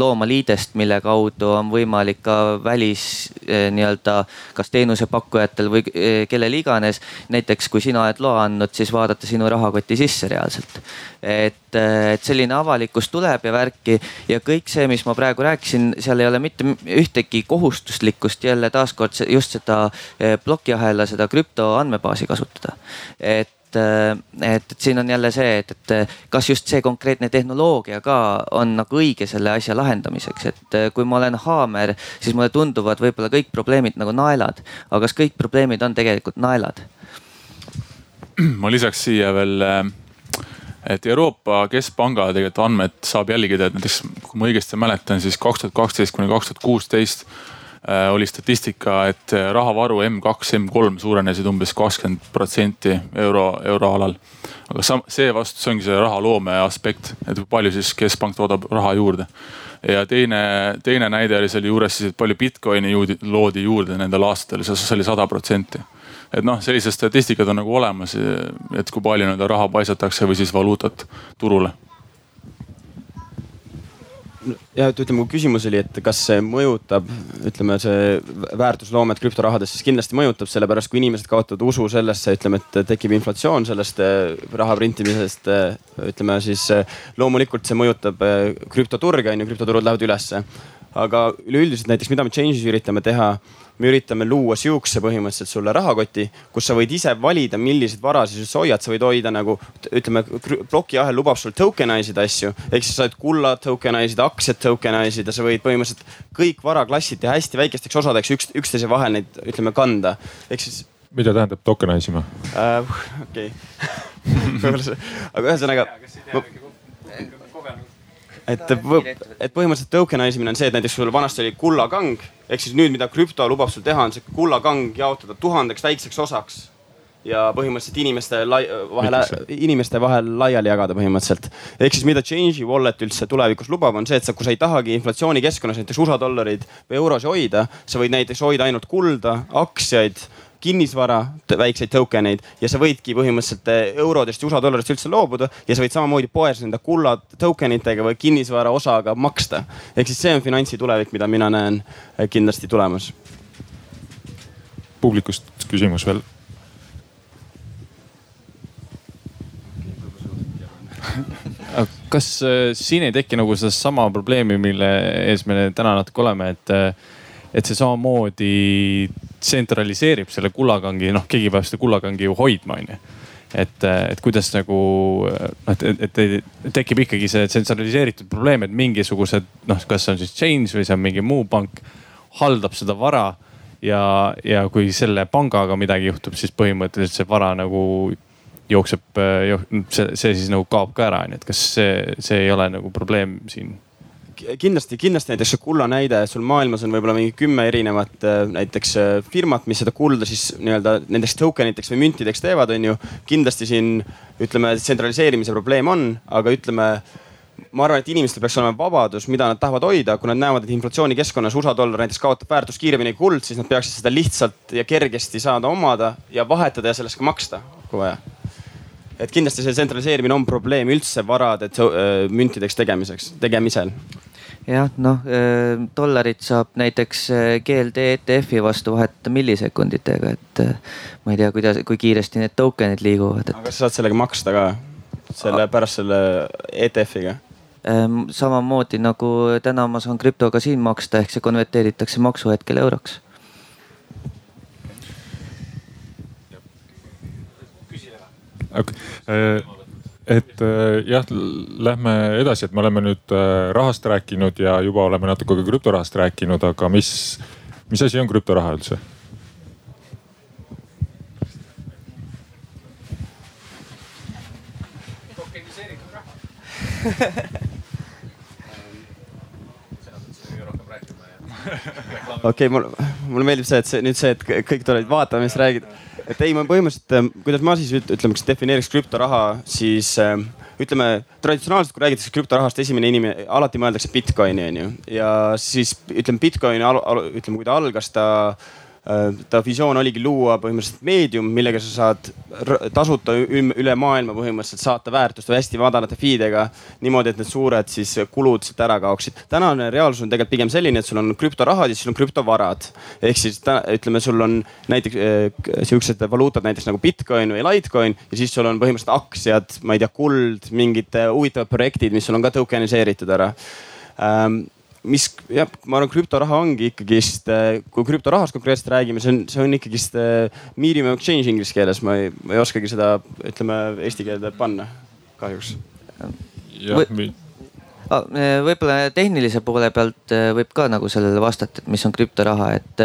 Speaker 1: looma liidest, mille kaudu on võimalik ka välis eh, nii-öelda kas teenusepakkujatel või eh, kellel iganes. näiteks kui sina oled loa andnud, siis vaadata sinu rahakoti sisse reaalselt. et, eh, et selline avalikkus tuleb ja värki ja kõik see, mis ma praegu rääkisin, seal ei ole mitte ühtegi kohustuslikkust jälle taaskord just seda plokiahela, seda krüpto andmebaasi kasutada. et et, et, et siin on jälle see, et, et kas just see konkreetne tehnoloogia ka on nagu õige selle asja lahendamiseks, et kui ma olen haamer, siis mulle tunduvad võib-olla kõik probleemid nagu naelad, aga kas kõik probleemid on tegelikult naelad?
Speaker 3: ma lisaks siia veel, et Euroopa Keskpanga tegelikult andmed saab jälgida, et näiteks kui ma õigesti mäletan, siis kaks tuhat kaksteist kuni kaks tuhat kuusteist oli statistika, et äh, rahavaru M2, M3 suurenesid umbes kakskümmend protsenti euro, euroalal. aga sam-, seevastu, see ongi see rahaloome aspekt, et palju siis keskpank toodab raha juurde. ja teine, teine näide oli selle juures siis, et palju Bitcoini juudi, loodi juurde nendel aastatel, see oli sada protsenti et noh, sellised statistikad on nagu olemas, et kui palju nii-öelda raha paisatakse või siis valuutat turule
Speaker 4: ja et ütleme, mu küsimus oli, et kas see mõjutab, ütleme, see väärtusloomet krüptorahades siis kindlasti mõjutab, sellepärast kui inimesed kaotavad usu sellesse, ütleme, et tekib inflatsioon sellest eh, raha printimisest. Eh, ütleme siis eh, loomulikult see mõjutab krüptoturge on ju, krüptoturud lähevad ülesse aga üleüldiselt näiteks, mida me Change'is üritame teha me üritame luua sihukese põhimõtteliselt sulle rahakoti, kus sa võid ise valida, milliseid varasid sa hoiad, sa võid hoida nagu ütleme, plokiahel lubab sul tokenize ida asju. ehk siis sa võid kulla tokenize ida, aktsiat tokenize ida, sa võid põhimõtteliselt kõik varaklassid teha hästi väikesteks osadeks, üks, üksteise vahel neid ütleme kanda. ehk siis.
Speaker 2: mida tähendab tokenize ima
Speaker 4: uh,? okei okay. aga ühesõnaga et, et põhimõtteliselt tokenise imine on see, et näiteks sul vanasti oli kullakang ehk siis nüüd, mida krüpto lubab sul teha, on see kullakang jaotada tuhandeks väikseks osaks ja põhimõtteliselt inimeste vahel, inimeste vahel laiali jagada põhimõtteliselt. ehk siis mida Change'i wallet üldse tulevikus lubab, on see, et sa, kui sa ei tahagi inflatsioonikeskkonnas näiteks USA dollareid või eurosid hoida, sa võid näiteks hoida ainult kulda, aktsiaid kinnisvara, väikseid token eid ja sa võidki põhimõtteliselt eh, eurodest ja USA dollaritest üldse loobuda ja sa võid samamoodi poes nende kulla token itega või kinnisvara osaga maksta. ehk siis see on finantsi tulevik, mida mina näen eh, kindlasti tulemas.
Speaker 2: publikust küsimus veel
Speaker 7: kas äh, siin ei teki nagu sedasama probleemi, mille ees me täna natuke oleme, et et see samamoodi tsentraliseerib selle kullakangi, noh, keegi peab seda kullakangi ju hoidma, onju et, et kuidas nagu noh, et, et, et tekib ikkagi see tsentraliseeritud probleem, et mingisugused noh, kas see on siis Chains või see on mingi muu pank, haldab seda vara. ja, ja kui selle pangaga midagi juhtub, siis põhimõtteliselt see vara nagu jookseb, see, see siis nagu kaob ka ära, onju, et kas see, see ei ole nagu probleem siin
Speaker 4: kindlasti, kindlasti näiteks see kulla näide, sul maailmas on võib-olla mingi kümme erinevat äh, näiteks äh, firmat, mis seda kulda siis nii-öelda nendeks token iteks või müntideks teevad, on ju. kindlasti siin ütleme, tsentraliseerimise probleem on, aga ütleme ma arvan, et inimestel peaks olema vabadus, mida nad tahavad hoida, kui nad näevad, et inflatsioonikeskkonnas USA dollar näiteks kaotab väärtust kiiremini kui kuld, siis nad peaksid seda lihtsalt ja kergesti saada omada ja vahetada ja sellest ka maksta, kui vaja. Et kindlasti see tsentraliseerimine on probleem üldse varade müntideks tegemiseks, tegemisel
Speaker 1: jah, noh dollarit saab näiteks GLD ETF-i vastu vahetada millisekunditega, et ma ei tea, kuidas, kui kiiresti need token'id liiguvad et....
Speaker 4: aga kas sa saad sellega maksta ka, selle pärast selle ETF-iga?
Speaker 1: samamoodi nagu täna ma saan krüptoga siin maksta, ehk see konverteeritakse maksuhetkel euroks
Speaker 2: okay et äh, jah, lähme edasi, et me oleme nüüd äh, rahast rääkinud ja juba oleme natuke ka krüptorahast rääkinud, aga mis, mis asi on krüptoraha üldse?
Speaker 4: okei okay,, mul, mulle meeldib see, et see nüüd see, et kõik tulevad vaatama, mis räägid et ei, ma põhimõtteliselt, ähm, kuidas ma siis ütleme, kas defineeriks krüptoraha, siis ähm, ütleme traditsionaalselt, kui räägitakse krüptorahast, esimene inimene, alati mõeldakse Bitcoini on ju. ja siis ütleme Bitcoini, ütleme, kui ta algas, ta ta visioon oligi luua põhimõtteliselt meedium, millega sa saad tasuta üle maailma põhimõtteliselt saata väärtust või hästi madalate fee'dega. niimoodi, et need suured siis kulud siit ära kaoksid. tänane reaalsus on tegelikult pigem selline, et sul on krüptorahad ja siis sul on krüptovarad. ehk siis ta, ütleme, sul on näiteks äh, sihukesed valuutad näiteks nagu Bitcoin või Litecoin ja siis sul on põhimõtteliselt aktsiad, ma ei tea, kuld, mingid äh, huvitavad projektid, mis sul on ka tokeniseeritud ära ähm, mis jah, ma arvan, krüptoraha ongi ikkagist, äh, kui krüptorahast konkreetselt räägime, see on, see on ikkagist äh, medium exchange inglise keeles, ma ei, ma ei oskagi seda, ütleme eesti keelde panna kahjuks.
Speaker 1: jah Või võib-olla tehnilise poole pealt äh, võib ka nagu sellele vastata, et mis on krüptoraha, et,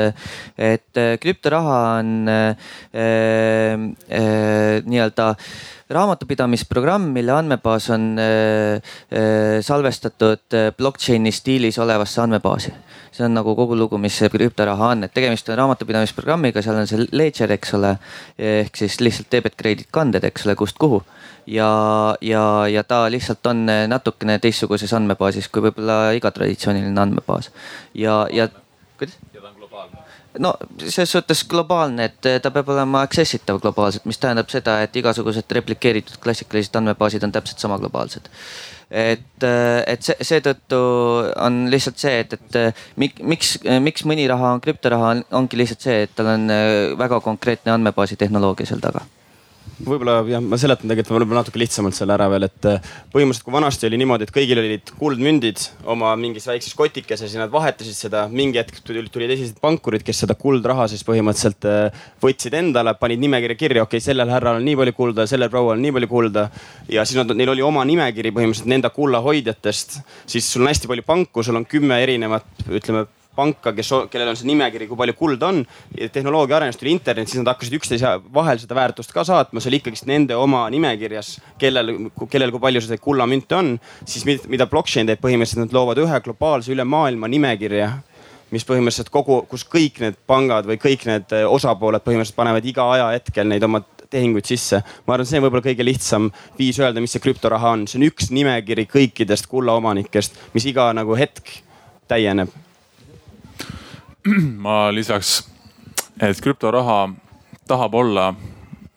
Speaker 1: et krüptoraha on äh, äh, nii-öelda äh, raamatupidamisprogramm, mille andmebaas on äh, äh, salvestatud äh, blockchain'i stiilis olevasse andmebaasi. see on nagu kogu lugu, mis krüptoraha on, et tegemist on raamatupidamisprogrammiga, seal on see ledger, eks ole. ehk siis lihtsalt debit, credit kanded, eks ole, kust kuhu. ja, ja, ja ta lihtsalt on natukene teistsuguses andmebaasis kui võib-olla iga traditsiooniline andmebaas ja, ja kuidas? No selles suhtes globaalne, et ta peab olema access itav globaalselt, mis tähendab seda, et igasugused replikeeritud klassikalised andmebaasid on täpselt sama globaalsed. et, et see, seetõttu on lihtsalt see, et, et miks, miks mõni raha on krüptoraha, ongi lihtsalt see, et tal on väga konkreetne andmebaasi tehnoloogia seal taga
Speaker 4: võib-olla jah, ma seletan tegelikult võib-olla natuke lihtsamalt selle ära veel, et äh, põhimõtteliselt kui vanasti oli niimoodi, et kõigil olid kuldmündid oma mingis väikses kotikeses ja nad vahetasid seda. mingi hetk tulid, tulid esimesed pankurid, kes seda kuldraha siis põhimõtteliselt äh, võtsid endale, panid nimekirja kirja, okei okay,, sellel härral on nii palju kulda, sellel proual on nii palju kulda. ja siis nad, neil oli oma nimekiri põhimõtteliselt nende kullahoidjatest. siis sul on hästi palju panku, sul on kümme erinevat, ütleme panka, kes, kellel on see nimekiri, kui palju kulda on. tehnoloogia arenes, tuli internet, siis nad hakkasid üksteise vahel seda väärtust ka saatma, see oli ikkagist nende oma nimekirjas, kellel, kellel kui palju seda kullamünte on. siis mida blockchain teeb põhimõtteliselt, nad loovad ühe globaalse üle maailma nimekirja mis põhimõtteliselt kogu, kus kõik need pangad või kõik need eh, osapooled põhimõtteliselt panevad iga ajahetkel neid oma tehinguid sisse. ma arvan, see on võib-olla kõige lihtsam viis öelda, mis see krüptoraha on, see on üks nimekiri kõikidest kullaomanikest, mis iga nagu hetk täieneb
Speaker 3: ma lisaks, et krüptoraha tahab olla,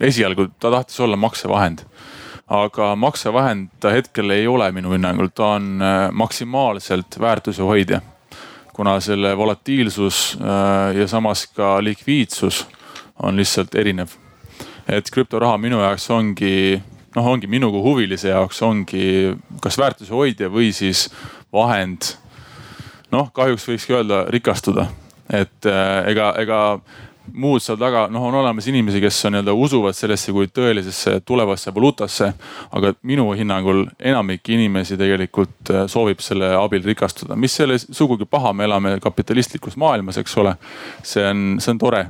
Speaker 3: esialgu ta tahtis olla maksevahend. aga maksevahend ta hetkel ei ole minu hinnangul, ta on äh, maksimaalselt väärtuse hoidja. kuna selle volatiilsus äh, ja samas ka likviidsus on lihtsalt erinev. et krüptoraha minu jaoks ongi, noh, ongi minu kui huvilise jaoks ongi kas väärtuse hoidja või siis vahend. noh, kahjuks võikski öelda rikastuda et äh, ega, ega muud seal taga, noh, on olemas inimesi, kes on nii-öelda usuvad sellesse kui tõelisesse tulevasse valuutasse. aga minu hinnangul enamik inimesi tegelikult äh, soovib selle abil rikastuda, mis ei ole sugugi paha, me elame kapitalistlikus maailmas, eks ole. see on, see on tore,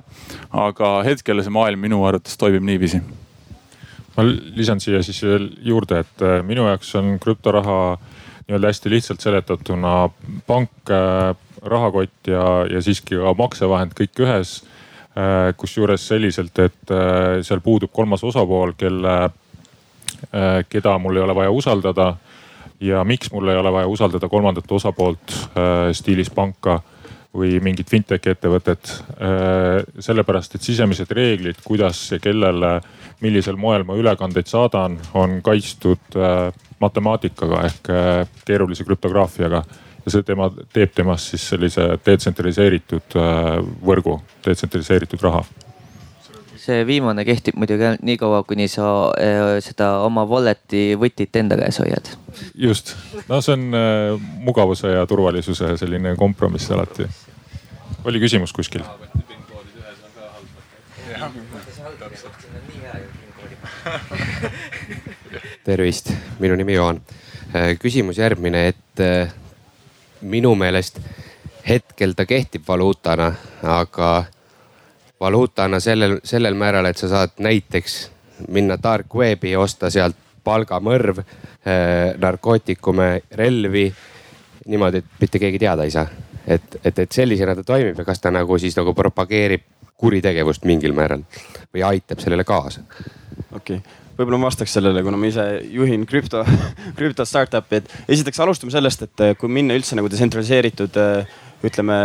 Speaker 3: aga hetkel see maailm minu arvates toimib niiviisi.
Speaker 2: ma lisan siia siis veel juurde, et äh, minu jaoks on krüptoraha nii-öelda hästi lihtsalt seletatuna pank rahakott ja, ja siiski ka maksevahend kõik ühes. Äh, kusjuures selliselt, et äh, seal puudub kolmas osapool, kelle, äh, keda mul ei ole vaja usaldada. ja miks mul ei ole vaja usaldada kolmandat osapoolt stiilis panka või mingit fintech'i ettevõtet. sellepärast, et sisemised reeglid, kuidas ja kellele, millisel moel ma ülekandeid saadan, on kaitstud matemaatikaga ehk keerulise krüptograafiaga ja see tema teeb temast siis sellise detsentraliseeritud äh, võrgu, detsentraliseeritud raha
Speaker 1: see viimane kehtib muidugi nii kaua, kuni sa äh, seda oma wallet'i võtit enda käes hoiad.
Speaker 2: just, no see on äh, mugavuse ja turvalisuse selline kompromiss alati. oli küsimus kuskil?
Speaker 8: tervist, minu nimi Johan. küsimus järgmine, et minu meelest hetkel ta kehtib valuutana, aga valuutana sellel, sellel määral, et sa saad näiteks minna dark web'i, osta sealt palgamõrv äh,, narkootikume, relvi. niimoodi, et mitte keegi teada ei saa. et, et, et sellisena ta toimib ja kas ta nagu siis nagu propageerib kuritegevust mingil määral või aitab sellele kaasa?
Speaker 4: okei okay võib-olla ma vastaks sellele, kuna ma ise juhin krüpto, krüpto startup'i, et esiteks alustame sellest, et eh, kui minna üldse nagu detsentraliseeritud eh, ütleme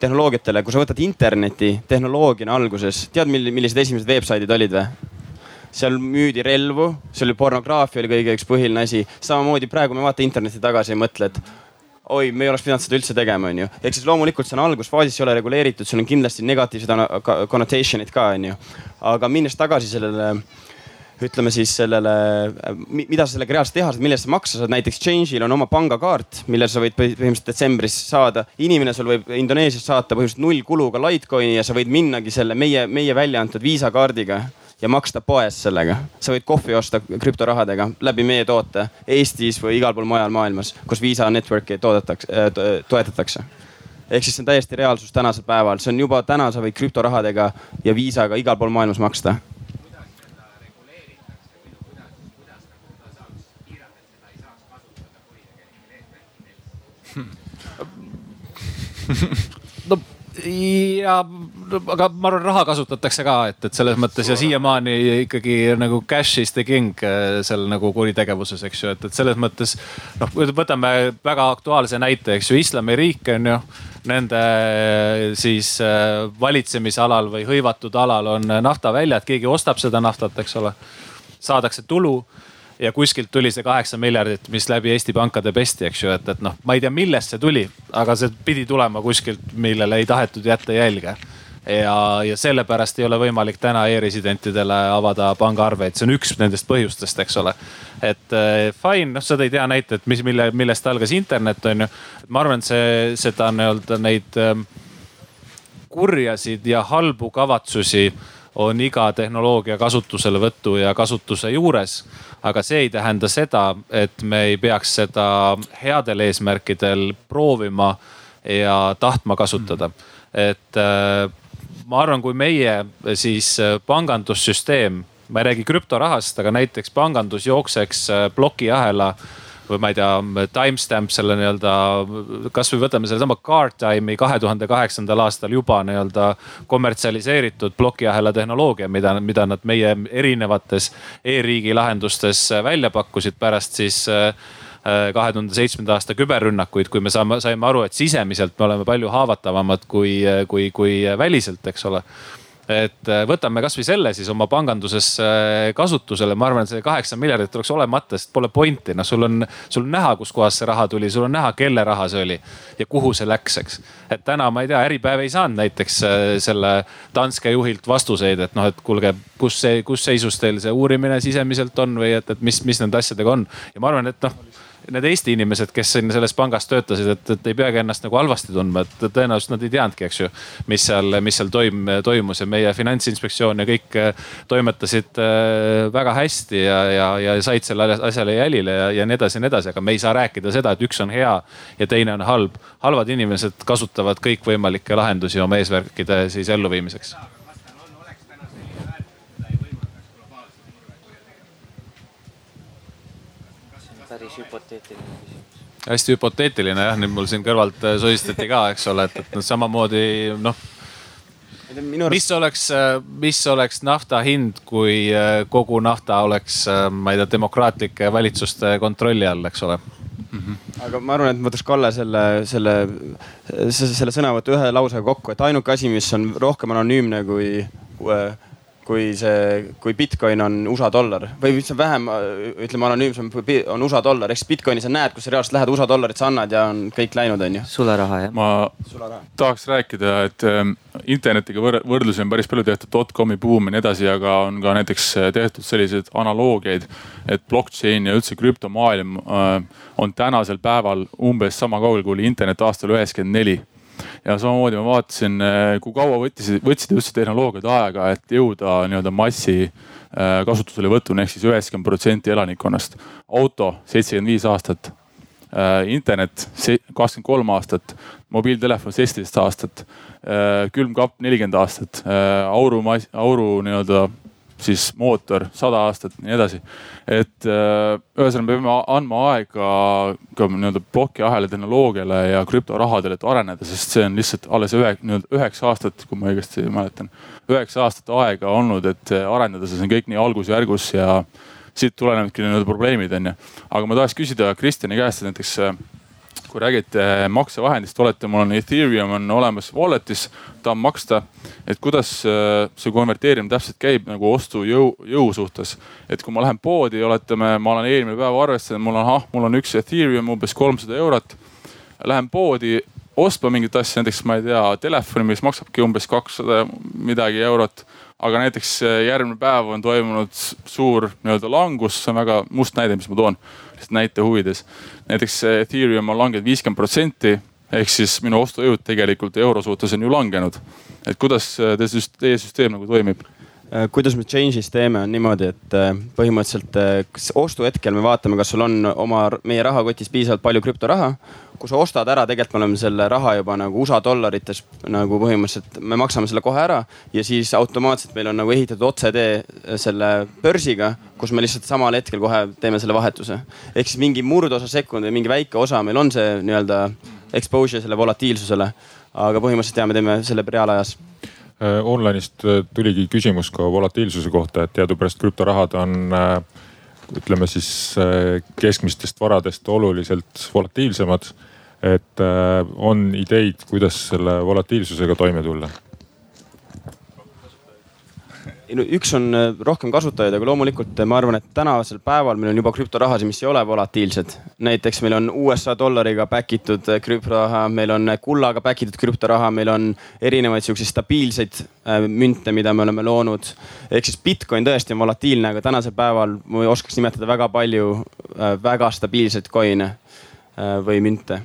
Speaker 4: tehnoloogiatele, kui sa võtad interneti tehnoloogiana alguses, tead, millised esimesed veebsaidid olid või? seal müüdi relvu, seal oli pornograafia oli kõige üks põhiline asi. samamoodi praegu me vaata internetti tagasi ja mõtle, et oi, me ei oleks pidanud seda üldse tegema, onju. ehk siis loomulikult see on algusfaasis, ei ole reguleeritud, sul on kindlasti negatiivsed connotation'id ka, onju. aga minnes tagasi sellele ütleme siis sellele, mida sa sellega reaalselt teha saad, mille eest sa maksa saad. näiteks Change'il on oma pangakaart, mille sa võid põhimõtteliselt detsembris saada. inimene sul võib Indoneesiast saata põhimõtteliselt null kuluga Litecoini ja sa võid minnagi selle meie, meie välja antud Visa kaardiga ja maksta poes sellega. sa võid kohvi osta krüptorahadega läbi meie toote Eestis või igal pool mujal maailmas, kus Visa network'i toodetakse äh,, toetatakse ehk siis see on täiesti reaalsus tänasel päeval, see on juba täna, sa võid krüptorahadega ja Visaga igal pool maailmas maksta
Speaker 5: no ja, aga ma arvan, raha kasutatakse ka, et, et selles mõttes ja siiamaani ikkagi nagu cash is the king äh, seal nagu kuritegevuses, eks ju, et, et selles mõttes. noh, võtame väga aktuaalse näite, eks ju, islamiriik on ju. Nende siis äh, valitsemisalal või hõivatud alal on naftaväljad, keegi ostab seda naftat, eks ole. saadakse tulu ja kuskilt tuli see kaheksa miljardit, mis läbi Eesti pankade pesti, eks ju, et, et noh, ma ei tea, millest see tuli, aga see pidi tulema kuskilt, millele ei tahetud jätta jälge. ja, ja sellepärast ei ole võimalik täna e-residentidele avada pangaarveid, see on üks nendest põhjustest, eks ole. et eh, fine, noh, seda ei tea näitajat, mis, mille, millest algas internet on ju. ma arvan, et see, seda nii-öelda neid eh, kurjasid ja halbu kavatsusi on iga tehnoloogia kasutuselevõtu ja kasutuse juures. aga see ei tähenda seda, et me ei peaks seda headel eesmärkidel proovima ja tahtma kasutada. et äh, ma arvan, kui meie siis äh, pangandussüsteem, ma ei räägi krüptorahast, aga näiteks pangandus jookseks äh, plokiahela või ma ei tea, timestamp selle nii-öelda, kasvõi võtame sellesama Card Time'i kahe tuhande kaheksandal aastal juba nii-öelda kommertsialiseeritud plokiahela tehnoloogia, mida, mida nad meie erinevates e-riigi lahendustes välja pakkusid pärast siis äh, kahe tuhande seitsmenda aasta küberrünnakuid, kui me saame, saime aru, et sisemiselt me oleme palju haavatavamad kui, kui, kui väliselt, eks ole et äh, võtame kasvõi selle siis oma panganduses äh, kasutusele, ma arvan, et see kaheksa miljardit oleks olemata, sest pole pointi, noh, sul on, sul on näha, kuskohast see raha tuli, sul on näha, kelle raha see oli ja kuhu see läks, eks. et täna ma ei tea, Äripäev ei saanud näiteks äh, selle Danske juhilt vastuseid, et noh, et kuulge, kus see, kus seisus teil see uurimine sisemiselt on või et, et mis, mis nende asjadega on. Ja ma arvan, et noh need Eesti inimesed, kes siin selles pangas töötasid, et, et ei peagi ennast nagu halvasti tundma, et tõenäoliselt nad ei teadnudki, eks ju. mis seal, mis seal toim, toimus ja meie finantsinspektsioon ja kõik äh, toimetasid äh, väga hästi ja, ja, ja said selle asjale jälile ja, ja nii edasi ja nii edasi, aga me ei saa rääkida seda, et üks on hea ja teine on halb. halvad inimesed kasutavad kõikvõimalikke lahendusi oma eesmärkide siis elluviimiseks
Speaker 1: päris hüpoteetiline küsimus.
Speaker 5: hästi hüpoteetiline jah, nüüd mul siin kõrvalt äh, sosistati ka, eks ole, et, et noh, samamoodi noh. mis oleks, äh, mis oleks nafta hind, kui äh, kogu nafta oleks, ma ei tea, demokraatlike valitsuste kontrolli all, eks ole
Speaker 4: mm. -hmm. aga ma arvan, et ma võtaks Kalle selle, selle, selle sõnavõtu ühe lausega kokku, et ainuke asi, mis on rohkem anonüümne kui kui see, kui Bitcoin on USA dollar või mis on vähem, ütleme anonüümsem, on USA dollar, ehk siis Bitcoini sa näed, kus sa reaalselt lähed USA dollarit, sa annad ja on kõik läinud, on ju.
Speaker 1: sularaha jah.
Speaker 3: ma Sularaha. tahaks rääkida, et ähm, internetiga võrdlusi on päris palju tehtud, dotcom'i buum ja nii edasi, aga on ka näiteks äh, tehtud selliseid analoogiaid. et blockchain ja üldse krüptomaailm äh, on tänasel päeval umbes sama kaugel, kui oli internet aastal üheksakümmend neli ja samamoodi ma vaatasin, äh, kui kaua võttisid, võtsid üldse tehnoloogiad aega, et jõuda nii-öelda massi äh, kasutuselevõtuni ehk siis üheksakümmend protsenti elanikkonnast. auto seitsekümmend viis aastat, äh, internet kakskümmend kolm aastat, mobiiltelefon seitseteist aastat, külmkapp nelikümmend aastat, auru, auru nii-öelda siis mootor sada aastat ja nii edasi. et äh, ühesõnaga me peame andma aega ka nii-öelda plokiahela tehnoloogiale ja krüptorahadele, et areneda, sest see on lihtsalt alles ühe, nii-öelda üheksa aastat, kui ma õigesti mäletan. üheksa aastat aega olnud, et arendada, see on kõik nii algusjärgus ja siit tulenevadki nii-öelda probleemid on ju. aga ma tahaks küsida Kristjani käest näiteks kui räägite maksevahendist, olete, mul on Ethereum on olemas wallet'is, tahan maksta. et kuidas äh, see konverteerimine täpselt käib nagu ostujõu, jõu suhtes. et kui ma lähen poodi, oletame, ma olen eelmine päev arvestanud, mul on, ahah, mul on üks Ethereum umbes kolmsada eurot. Lähen poodi ostma mingit asja, näiteks ma ei tea, telefoni, mis maksabki umbes kakssada midagi eurot aga näiteks äh, järgmine päev on toimunud suur nii-öelda langus, see on väga must näide, mis ma toon lihtsalt näite huvides. näiteks Ethereum on langenud viiskümmend protsenti ehk siis minu ostujõud tegelikult euro suhtes on ju langenud. et kuidas te, teie süsteem nagu toimib?
Speaker 4: Äh, kuidas me change'is teeme, on niimoodi, et äh, põhimõtteliselt äh, ostuhetkel me vaatame, kas sul on oma, meie rahakotis piisavalt palju krüptoraha. Kui sa ostad ära, tegelikult me oleme selle raha juba nagu USA dollarites nagu põhimõtteliselt, me maksame selle kohe ära ja siis automaatselt meil on nagu ehitatud otsetee selle börsiga, kus me lihtsalt samal hetkel kohe teeme selle vahetuse. ehk siis mingi murdosa sekund või mingi väike osa meil on see nii-öelda exposure selle volatiilsusele. aga põhimõtteliselt ja me teeme selle reaalajas
Speaker 2: Äh, online'ist äh, tuligi küsimus ka volatiilsuse kohta, et teadupärast krüptorahad on äh, ütleme siis keskmistest varadest oluliselt volatiilsemad. Et on ideid, kuidas selle volatiilsusega toime tulla?
Speaker 4: üks on äh, rohkem kasutajaid, aga loomulikult äh, ma arvan, et tänasel päeval meil on juba krüptorahasid, mis ei ole volatiilsed. näiteks meil on USA dollariga back itud äh, krüptoraha, meil on kullaga back itud krüptoraha, meil on erinevaid siukseid stabiilseid münte, mida me oleme loonud. ehk siis Bitcoin tõesti on volatiilne, aga tänasel päeval ma oskaks nimetada väga palju väga stabiilseid coin'e või münte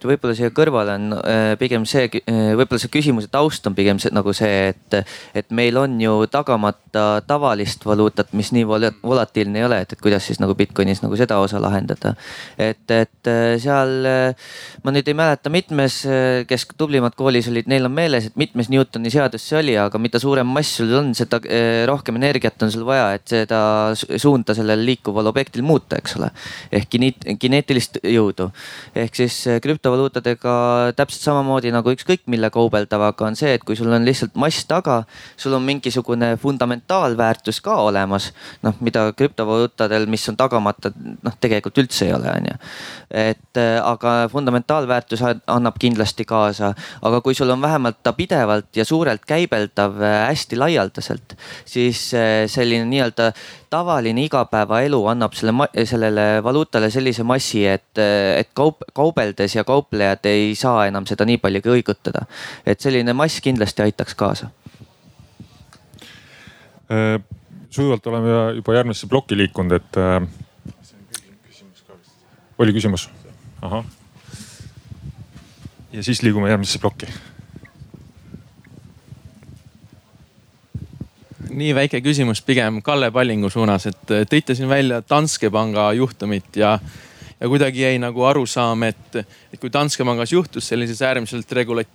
Speaker 1: et võib-olla siia kõrvale on äh, pigem see, äh, võib-olla see küsimuse taust on pigem see, nagu see, et, et meil on ju tagamata tavalist valuutat, mis nii volatiilne ei ole, et, et kuidas siis nagu Bitcoinis nagu seda osa lahendada. et, et äh, seal ma nüüd ei mäleta, mitmes, kes tublimad koolis olid, neil on meeles, et mitmes Newtoni seadus see oli, aga mida suurem mass sul on, seda rohkem energiat on sul vaja, et seda suunda sellel liikuval objektil muuta, eks ole. ehk kineetilist jõudu ehk siis krüpto krüptovaluutadega täpselt samamoodi nagu ükskõik mille kaubeldavaga on see, et kui sul on lihtsalt mass taga, sul on mingisugune fundamentaalväärtus ka olemas. noh, mida krüptovaluutadel, mis on tagamata, noh tegelikult üldse ei ole, on ju. et äh, aga fundamentaalväärtus annab kindlasti kaasa, aga kui sul on vähemalt ta pidevalt ja suurelt käibeldav äh, hästi laialdaselt, siis äh, selline nii-öelda tavaline igapäevaelu annab selle, sellele valuutale sellise massi, et, et kaup, kaubeldes ja kauplejad ei saa enam seda nii palju kõigutada. et selline mass kindlasti aitaks kaasa
Speaker 2: äh,. sujuvalt oleme juba järgmisse plokki liikunud, et äh,. oli küsimus? ahah. ja siis liigume järgmisse plokki
Speaker 7: nii väike küsimus pigem Kalle Pallingu suunas, et tõite siin välja Danske panga juhtumit ja, ja kuidagi jäi nagu arusaam, et, et kui Danske pangas juhtus sellises äärmiselt regula-,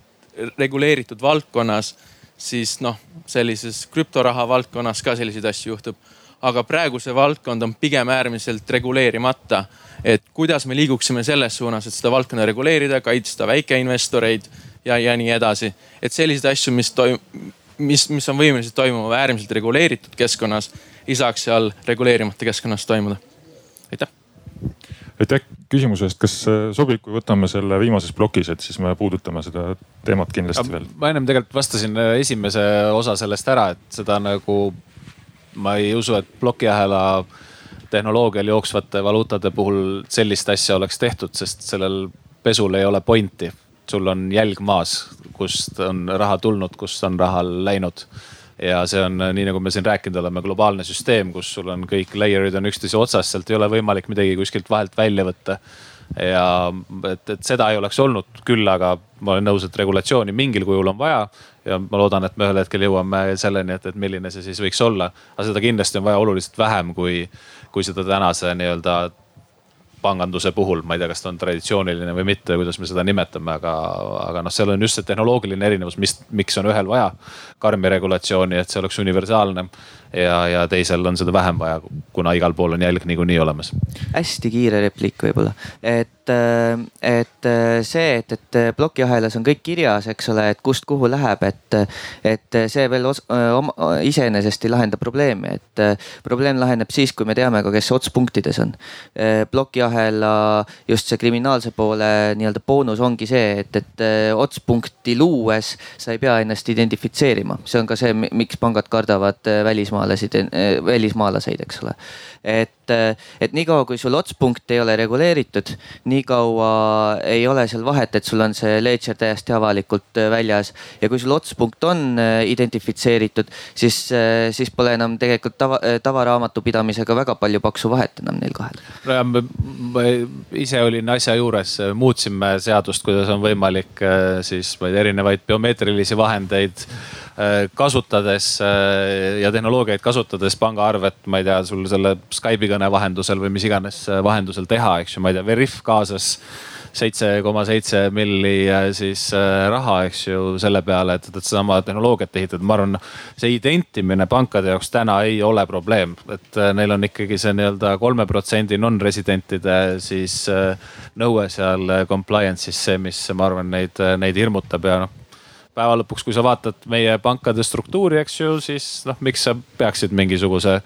Speaker 7: reguleeritud valdkonnas, siis noh, sellises krüptoraha valdkonnas ka selliseid asju juhtub. aga praegu see valdkond on pigem äärmiselt reguleerimata. et kuidas me liiguksime selles suunas, et seda valdkonda reguleerida, kaitsta väikeinvestoreid ja, ja nii edasi. et selliseid asju, mis toimub mis, mis on võimelised toimuma äärmiselt reguleeritud keskkonnas, ei saaks seal reguleerimata keskkonnas toimuda. aitäh.
Speaker 2: aitäh küsimuse eest, kas äh, sobib, kui võtame selle viimases plokis, et siis me puudutame seda teemat kindlasti veel?
Speaker 5: ma ennem tegelikult vastasin äh, esimese osa sellest ära, et seda nagu ma ei usu, et plokiahela tehnoloogial jooksvate valuutade puhul sellist asja oleks tehtud, sest sellel pesul ei ole pointi sul on jälg maas, kust on raha tulnud, kust on raha läinud. ja see on nii, nagu me siin rääkinud oleme, globaalne süsteem, kus sul on kõik layer'id on üksteise otsas, sealt ei ole võimalik midagi kuskilt vahelt välja võtta ja et, et seda ei oleks olnud, küll aga ma olen nõus, et regulatsiooni mingil kujul on vaja. ja ma loodan, et me ühel hetkel jõuame selleni, et, et milline see siis võiks olla. aga seda kindlasti on vaja oluliselt vähem, kui, kui seda tänase nii-öelda panganduse puhul, ma ei tea, kas ta on traditsiooniline või mitte, kuidas me seda nimetame, aga, aga noh, seal on just see tehnoloogiline erinevus, mis, miks on ühel vaja karmi regulatsiooni, et see oleks universaalne. ja, ja teisel on seda vähem vaja, kuna igal pool on jälg niikuinii olemas.
Speaker 1: hästi kiire repliik võib-olla, et, et see, et, et plokiahelas on kõik kirjas, eks ole, et kust kuhu läheb, et, et see veel os, oma, iseenesest ei lahenda probleemi, et probleem laheneb siis, kui me teame ka, kes otspunktides on. plokiahela just see kriminaalse poole nii-öelda boonus ongi see, et, et otspunkti luues sa ei pea ennast identifitseerima, see on ka see, miks pangad kardavad äh, välismaalasid, äh, välismaalaseid, eks ole. et, äh, et niikaua, kui sul otspunkt ei ole reguleeritud, niikaua ei ole seal vahet, et sul on see ledger täiesti avalikult väljas. ja kui sul otspunkt on identifitseeritud, siis, siis pole enam tegelikult tava, tavaraamatupidamisega väga palju paksu vahet enam neil kahel.
Speaker 5: no ma ise olin asja juures, muutsime seadust, kuidas on võimalik siis ma ei tea, erinevaid biomeetrilisi vahendeid kasutades äh, ja tehnoloogiaid kasutades pangaarvet, ma ei tea, sul selle Skype'i kõne vahendusel või mis iganes äh, vahendusel teha, eks ju, ma ei tea, Veriff kaasas seitse koma seitse milli siis raha, eks ju, selle peale, et, et sedasama tehnoloogiat ehitada. ma arvan, see identimine pankade jaoks täna ei ole probleem, et neil on ikkagi see nii-öelda kolme protsendi non-residentide siis nõue seal compliance'is see, mis ma arvan, neid, neid hirmutab ja noh päeva lõpuks, kui sa vaatad meie pankade struktuuri, eks ju, siis noh, miks sa peaksid mingisuguse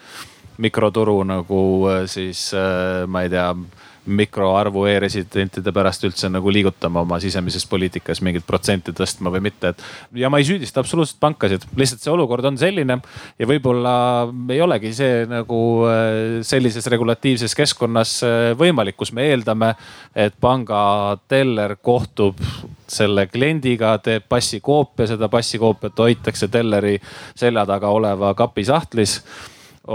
Speaker 5: mikroturu nagu äh, siis äh, ma ei tea, mikroarvu e-residentide pärast üldse nagu liigutama oma sisemises poliitikas mingit protsenti tõstma või mitte, et. ja ma ei süüdista absoluutselt pankasid, lihtsalt see olukord on selline ja võib-olla ei olegi see nagu äh, sellises regulatiivses keskkonnas äh, võimalik, kus me eeldame, et panga teller kohtub selle kliendiga, teeb passikoopia, seda passikoopiat hoitakse telleri selja taga oleva kapi sahtlis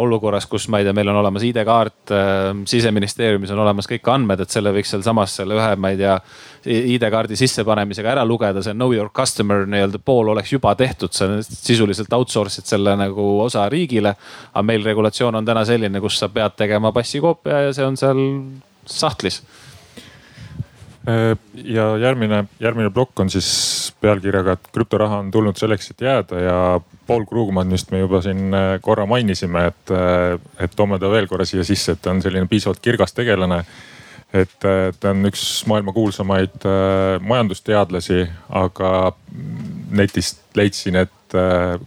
Speaker 5: olukorras, kus ma ei tea, meil on olemas ID-kaart äh,, siseministeeriumis on olemas kõik andmed, et selle võiks sealsamas selle ühe, ma ei tea, ID-kaardi sissepanemisega ära lugeda, see know your customer nii-öelda pool oleks juba tehtud, sa sisuliselt outsource'id selle nagu osa riigile. aga meil regulatsioon on täna selline, kus sa pead tegema passikoopia ja see on seal sahtlis
Speaker 2: ja järgmine, järgmine plokk on siis pealkirjaga, et krüptoraha on tulnud selleks, et jääda ja Paul Krugmanist me juba siin äh, korra mainisime, et, äh, et toome ta veel korra siia sisse, et ta on selline piisavalt kirgas tegelane. et ta on üks maailma kuulsamaid majandusteadlasi, aga netist leidsin, et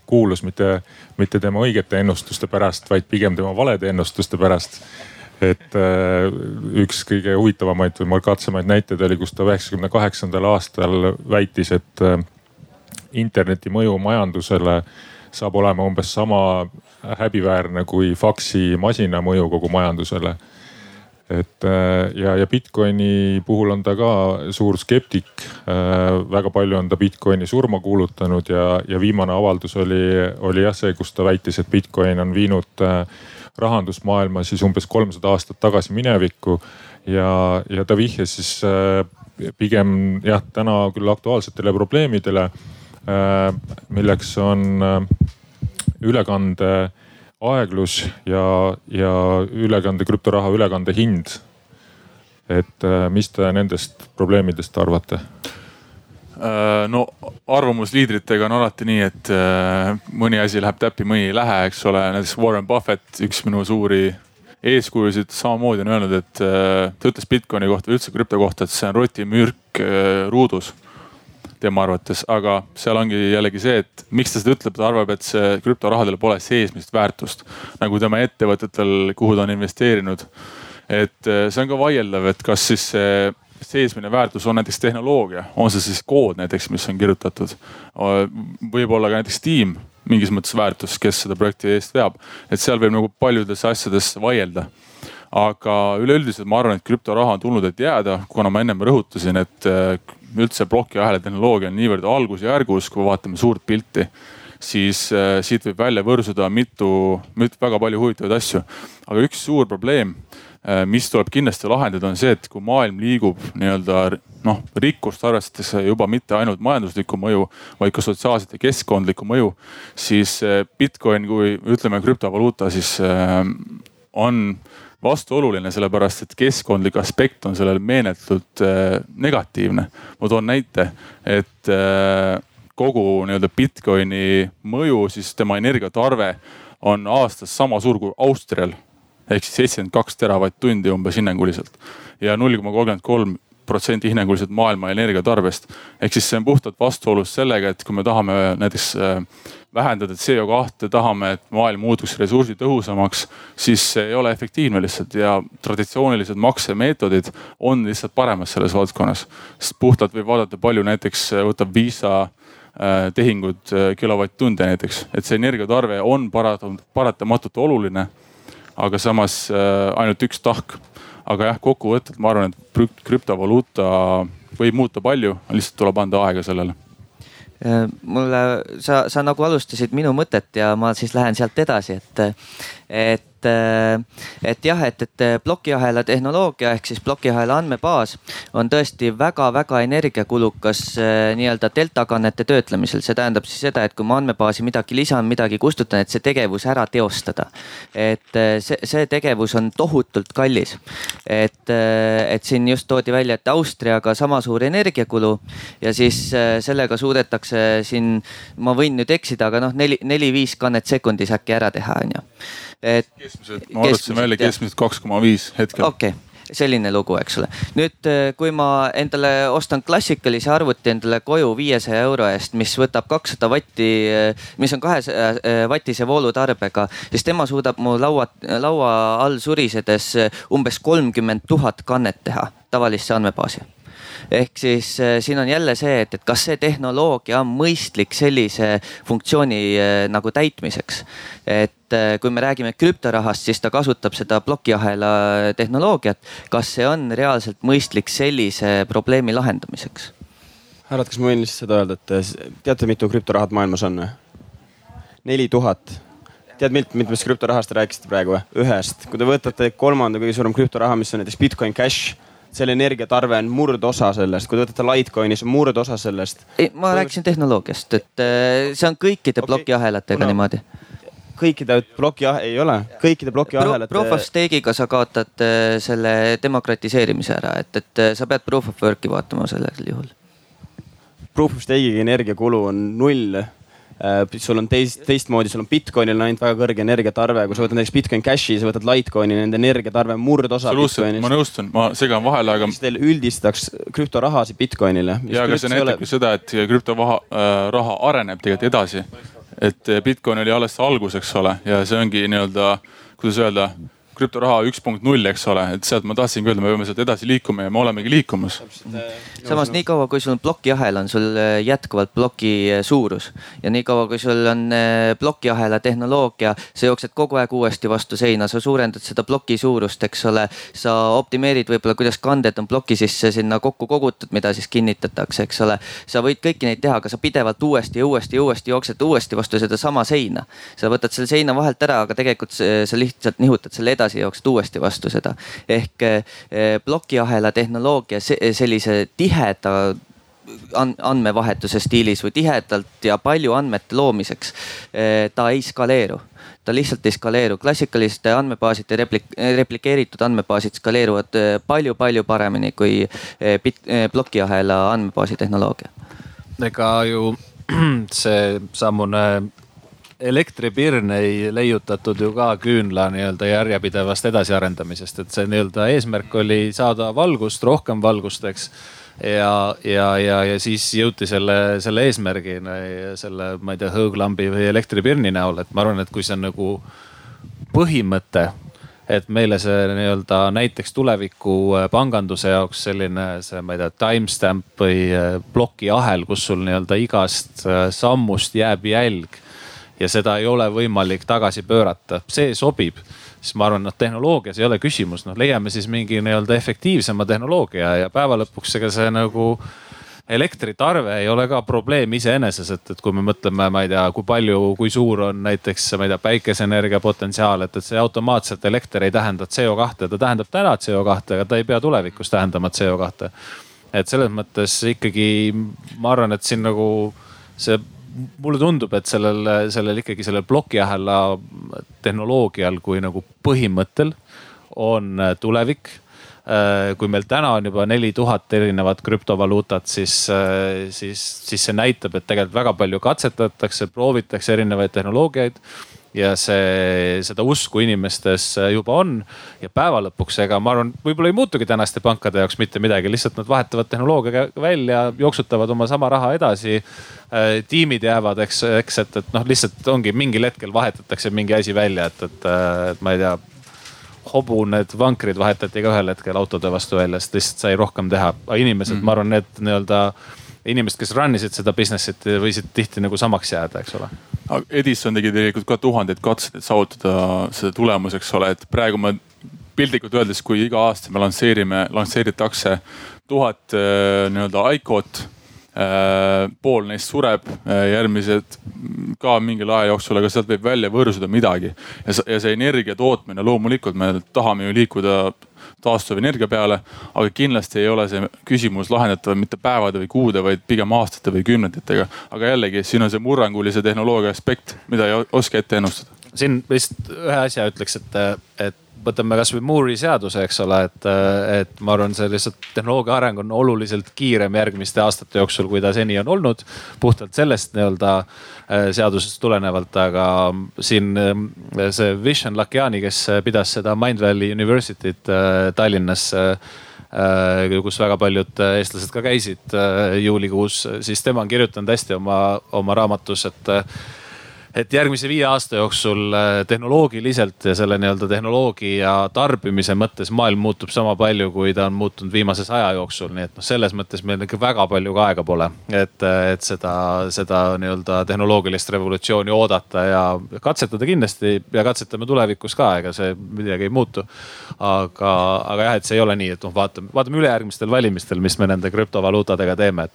Speaker 2: kuulus mitte, mitte tema õigete ennustuste pärast, vaid pigem tema valede ennustuste pärast et äh, üks kõige huvitavamaid või markaatsemaid näiteid oli, kus ta üheksakümne kaheksandal aastal väitis, et äh, interneti mõju majandusele saab olema umbes sama häbiväärne kui faksimasina mõju kogu majandusele. et äh, ja, ja Bitcoini puhul on ta ka suur skeptik. väga palju on ta Bitcoini surma kuulutanud ja, ja viimane avaldus oli, oli jah see, kus ta väitis, et Bitcoin on viinud rahandusmaailma siis umbes kolmsada aastat tagasi minevikku. ja, ja ta vihjas siis äh, pigem jah, täna küll aktuaalsetele probleemidele, äh, milleks on äh, ülekande aeglus ja, ja ülekande krüptoraha ülekande hind. et mis te nendest probleemidest arvate?
Speaker 3: Äh, no arvamusliidritega on alati nii, et äh, mõni asi läheb täppi, mõni ei lähe, eks ole. näiteks Warren Buffett, üks minu suuri eeskujusid, samamoodi on öelnud, et äh, ta ütles Bitcoini kohta, üldse krüpto kohta, et see on rotimürk ruudus tema arvates, aga seal ongi jällegi see, et miks ta seda ütleb, ta arvab, et see krüptorahadel pole seesmist väärtust nagu tema ettevõtetel, kuhu ta on investeerinud. et see on ka vaieldav, et kas siis see seesmine väärtus on näiteks tehnoloogia, on see siis kood näiteks, mis on kirjutatud. võib-olla ka näiteks tiim mingis mõttes väärtus, kes seda projekti eest veab, et seal võib nagu paljudes asjades vaielda aga üleüldiselt ma arvan, et krüptoraha on tulnud, et jääda, kuna ma ennem rõhutasin, et äh, üldse plokiahela tehnoloogia on niivõrd algusjärgus, kui vaatame suurt pilti, siis äh, siit võib välja võrsuda mitu, väga palju huvitavaid asju. aga üks suur probleem mis tuleb kindlasti lahendada, on see, et kui maailm liigub nii-öelda noh, rikkust arvestatakse juba mitte ainult majanduslikku mõju, vaid ka sotsiaalset ja keskkondlikku mõju. siis äh, Bitcoin kui ütleme krüptovaluuta, siis äh, on vastuoluline, sellepärast et keskkondlik aspekt on sellel meeletult negatiivne. ma toon näite, et kogu nii-öelda Bitcoini mõju, siis tema energiatarve on aastas sama suur kui Austrial ehk siis seitsekümmend kaks teravatt-tundi umbes hinnanguliselt ja null koma kolmkümmend kolm protsenti hinnanguliselt maailma energiatarbest. ehk siis see on puhtalt vastuolus sellega, et kui me tahame näiteks äh, vähendada CO2, tahame, et maailm muutuks ressursitõhusamaks, siis see ei ole efektiivne lihtsalt ja traditsioonilised maksemeetodid on lihtsalt paremad selles valdkonnas. sest puhtalt võib vaadata, palju näiteks äh, võtab Visa äh, tehingud kilovatt-tunde näiteks, et see energiatarve on paratamatult oluline aga samas äh, ainult üks tahk. aga jah, kokkuvõttelt ma arvan, et krüptovaluuta võib muuta palju, lihtsalt tuleb anda aega sellele
Speaker 1: äh, mulle, sa, sa nagu alustasid minu mõtet ja ma siis lähen sealt edasi, et, et et, et jah, et, et plokiahela tehnoloogia ehk siis plokiahela andmebaas on tõesti väga-väga energiakulukas eh, nii-öelda delta kannete töötlemisel. see tähendab siis seda, et kui ma andmebaasi midagi lisan, midagi kustutan, et see tegevus ära teostada. et see, see tegevus on tohutult kallis. et, et siin just toodi välja, et Austriaga sama suur energiakulu ja siis sellega suudetakse siin, ma võin nüüd eksida, aga noh, neli, neli-viis kannet sekundis äkki ära teha, on ju
Speaker 3: et. keskmiselt, ma arvutasin välja keskmiselt kaks koma viis hetkel.
Speaker 1: okei okay selline lugu, eks ole. nüüd, kui ma endale ostan klassikalise arvuti endale koju viiesaja euro eest, mis võtab kakssada vatti, mis on kahesaja vatise voolutarbega, siis tema suudab mu laua, laua all surisedes umbes kolmkümmend tuhat kannet teha tavalisse andmebaasi ehk siis äh, siin on jälle see, et, et kas see tehnoloogia on mõistlik sellise funktsiooni äh, nagu täitmiseks. et äh, kui me räägime krüptorahast, siis ta kasutab seda plokiahela tehnoloogiat. kas see on reaalselt mõistlik sellise probleemi lahendamiseks?
Speaker 4: härrad, kas ma võin lihtsalt seda öelda, et teate, mitu krüptorahad maailmas on või? neli tuhat tead, mitmest krüptorahast te rääkisite praegu või? ühest. kui te võtate kolmanda kõige suurem krüptoraha, mis on näiteks Bitcoin Cash selle energiatarve on murdosa sellest, kui te võtate Litecoini, see on murdosa sellest.
Speaker 1: ma Või... rääkisin tehnoloogiast, et äh, see on kõikide okay. plokiahelatega no. niimoodi
Speaker 4: kõikide ploki, ei ole, kõikide plokiahelate
Speaker 1: Pro,. Proof of stake'iga sa kaotad äh, selle demokratiseerimise ära, et, et äh, sa pead proof of work'i vaatama sellel juhul.
Speaker 4: Proof of stake'iga energiakulu on null sul on teist, teistmoodi, sul on Bitcoinil on ainult väga kõrge energiatarve, kui sa võtad näiteks Bitcoin Cashi, sa võtad Litecoini, nende energiatarve on murdosa.
Speaker 3: ma nõustun, ma segan vahele, aga.
Speaker 4: siis teil üldistaks krüptorahasid Bitcoinile.
Speaker 3: ja, aga see näitab ju seda, et krüptoraha äh, areneb tegelikult edasi. et Bitcoin oli alles algus, eks ole, ja see ongi nii-öelda, kuidas öelda krüptoraha üks punkt null, eks ole, et sealt ma tahtsingi öelda, me peame sealt edasi liikuma ja me olemegi liikumas.
Speaker 1: samas niikaua, kui sul on plokiahel, on sul äh, jätkuvalt ploki äh, suurus ja niikaua, kui sul on äh, plokiahela tehnoloogia, sa jooksed kogu aeg uuesti vastu seina, sa suurendad seda ploki suurust, eks ole. sa optimeerid võib-olla, kuidas kanded on ploki sisse sinna kokku kogutud, mida siis kinnitatakse, eks ole. sa võid kõiki neid teha, aga sa pidevalt uuesti ja uuesti ja uuesti jooksed uuesti vastu sedasama seina. sa võtad selle seina vahelt ära, aga tegelikult sa lihtsalt nihutad selle edasi edasi jooksed uuesti vastu seda. ehk eh, plokiahela tehnoloogia sellise tiheda andmevahetuse stiilis või tihedalt ja palju andmete loomiseks eh, ta ei skaleeru ta lihtsalt ei skaleeru. klassikaliste andmebaaside replik-, replikeeritud andmebaasid skaleeruvad palju-palju eh, paremini kui plokiahela andmebaasi tehnoloogia.
Speaker 5: ega ju see samune elektripirn ei leiutatud ju ka küünla nii-öelda järjepidevast edasiarendamisest, et see nii-öelda eesmärk oli saada valgust, rohkem valgust, eks ja, ja, ja, ja siis jõuti selle, selle eesmärgini selle, ma ei tea, hõõglambi või elektripirni näol, et ma arvan, et kui see on nagu põhimõte, et meile see nii-öelda näiteks tuleviku äh, panganduse jaoks selline see, ma ei tea, timestamp või äh, plokiahel, kus sul nii-öelda igast äh, sammust jääb jälg ja seda ei ole võimalik tagasi pöörata, see sobib siis ma arvan, noh tehnoloogias ei ole küsimus, noh leiame siis mingi nii-öelda efektiivsema tehnoloogia ja päeva lõpuks ega see nagu elektritarve ei ole ka probleem iseeneses, et, et kui me mõtleme, ma ei tea, kui palju, kui suur on näiteks, ma ei tea, päikeseenergia potentsiaal, et, et see automaatselt elekter ei tähenda CO2, ta tähendab täna CO2, aga ta ei pea tulevikus tähendama CO2. et selles mõttes ikkagi ma arvan, et siin nagu see mulle tundub, et sellel, sellel ikkagi sellel plokiahela tehnoloogial kui nagu põhimõttel on tulevik. Äh, kui meil täna on juba neli tuhat erinevat krüptovaluutat, siis, äh, siis, siis see näitab, et tegelikult väga palju katsetatakse, proovitakse erinevaid tehnoloogiaid ja see, seda usku inimestes juba on. ja päeva lõpuks, ega ma arvan, võib-olla ei muutugi tänaste pankade jaoks mitte midagi, lihtsalt nad vahetavad tehnoloogia välja, jooksutavad oma sama raha edasi. Äh, tiimid jäävad, eks, eks, et, et noh, lihtsalt ongi mingil hetkel vahetatakse mingi asi välja, et, et, et ma ei tea hobuned vankrid vahetati ka ühel hetkel autode vastu välja, sest lihtsalt sai rohkem teha. aga inimesed mm., ma arvan, need nii-öelda inimesed, kes run isid seda business'it, võisid tihti nagu samaks jääda, eks ole.
Speaker 3: Edison tegi tegelikult ka tuhandeid katseid, et saavutada seda tulemus, eks ole, et praegu ma piltlikult öeldes, kui iga aasta me lansseerime, lansseeritakse tuhat äh, nii-öelda ICO-t äh, pool neist sureb, äh, järgmised ka mingil aja jooksul, aga sealt võib välja võrsuda midagi. ja see energia tootmine, loomulikult me tahame ju liikuda taastuvenergia peale. aga kindlasti ei ole see küsimus lahendatav mitte päevade või kuude, vaid pigem aastate või kümnenditega. aga jällegi, siin on see murrangulise tehnoloogia aspekt, mida ei oska ette ennustada.
Speaker 5: siin vist ühe asja ütleks, et, et võtame kasvõi Moore'i seaduse, eks ole, et, et ma arvan, see lihtsalt tehnoloogia areng on oluliselt kiirem järgmiste aastate jooksul, kui ta seni on olnud. puhtalt sellest nii-öelda äh, seadusest tulenevalt, aga siin äh, see Vishen Lakiani, kes pidas seda Mindvalley University't äh, Tallinnas kus väga paljud eestlased ka käisid juulikuus, siis tema on kirjutanud hästi oma, oma raamatus, et et järgmise viie aasta jooksul äh, tehnoloogiliselt ja selle nii-öelda tehnoloogia tarbimise mõttes maailm muutub sama palju, kui ta on muutunud viimase saja jooksul. nii et noh, selles mõttes meil ikka väga palju ka aega pole, et, et seda, seda nii-öelda tehnoloogilist revolutsiooni oodata ja katsetada kindlasti ja katsetame tulevikus ka, ega see midagi ei muutu. aga, aga jah, et see ei ole nii, et noh, vaatame, vaatame ülejärgmistel valimistel, mis me nende krüptovaluutadega teeme.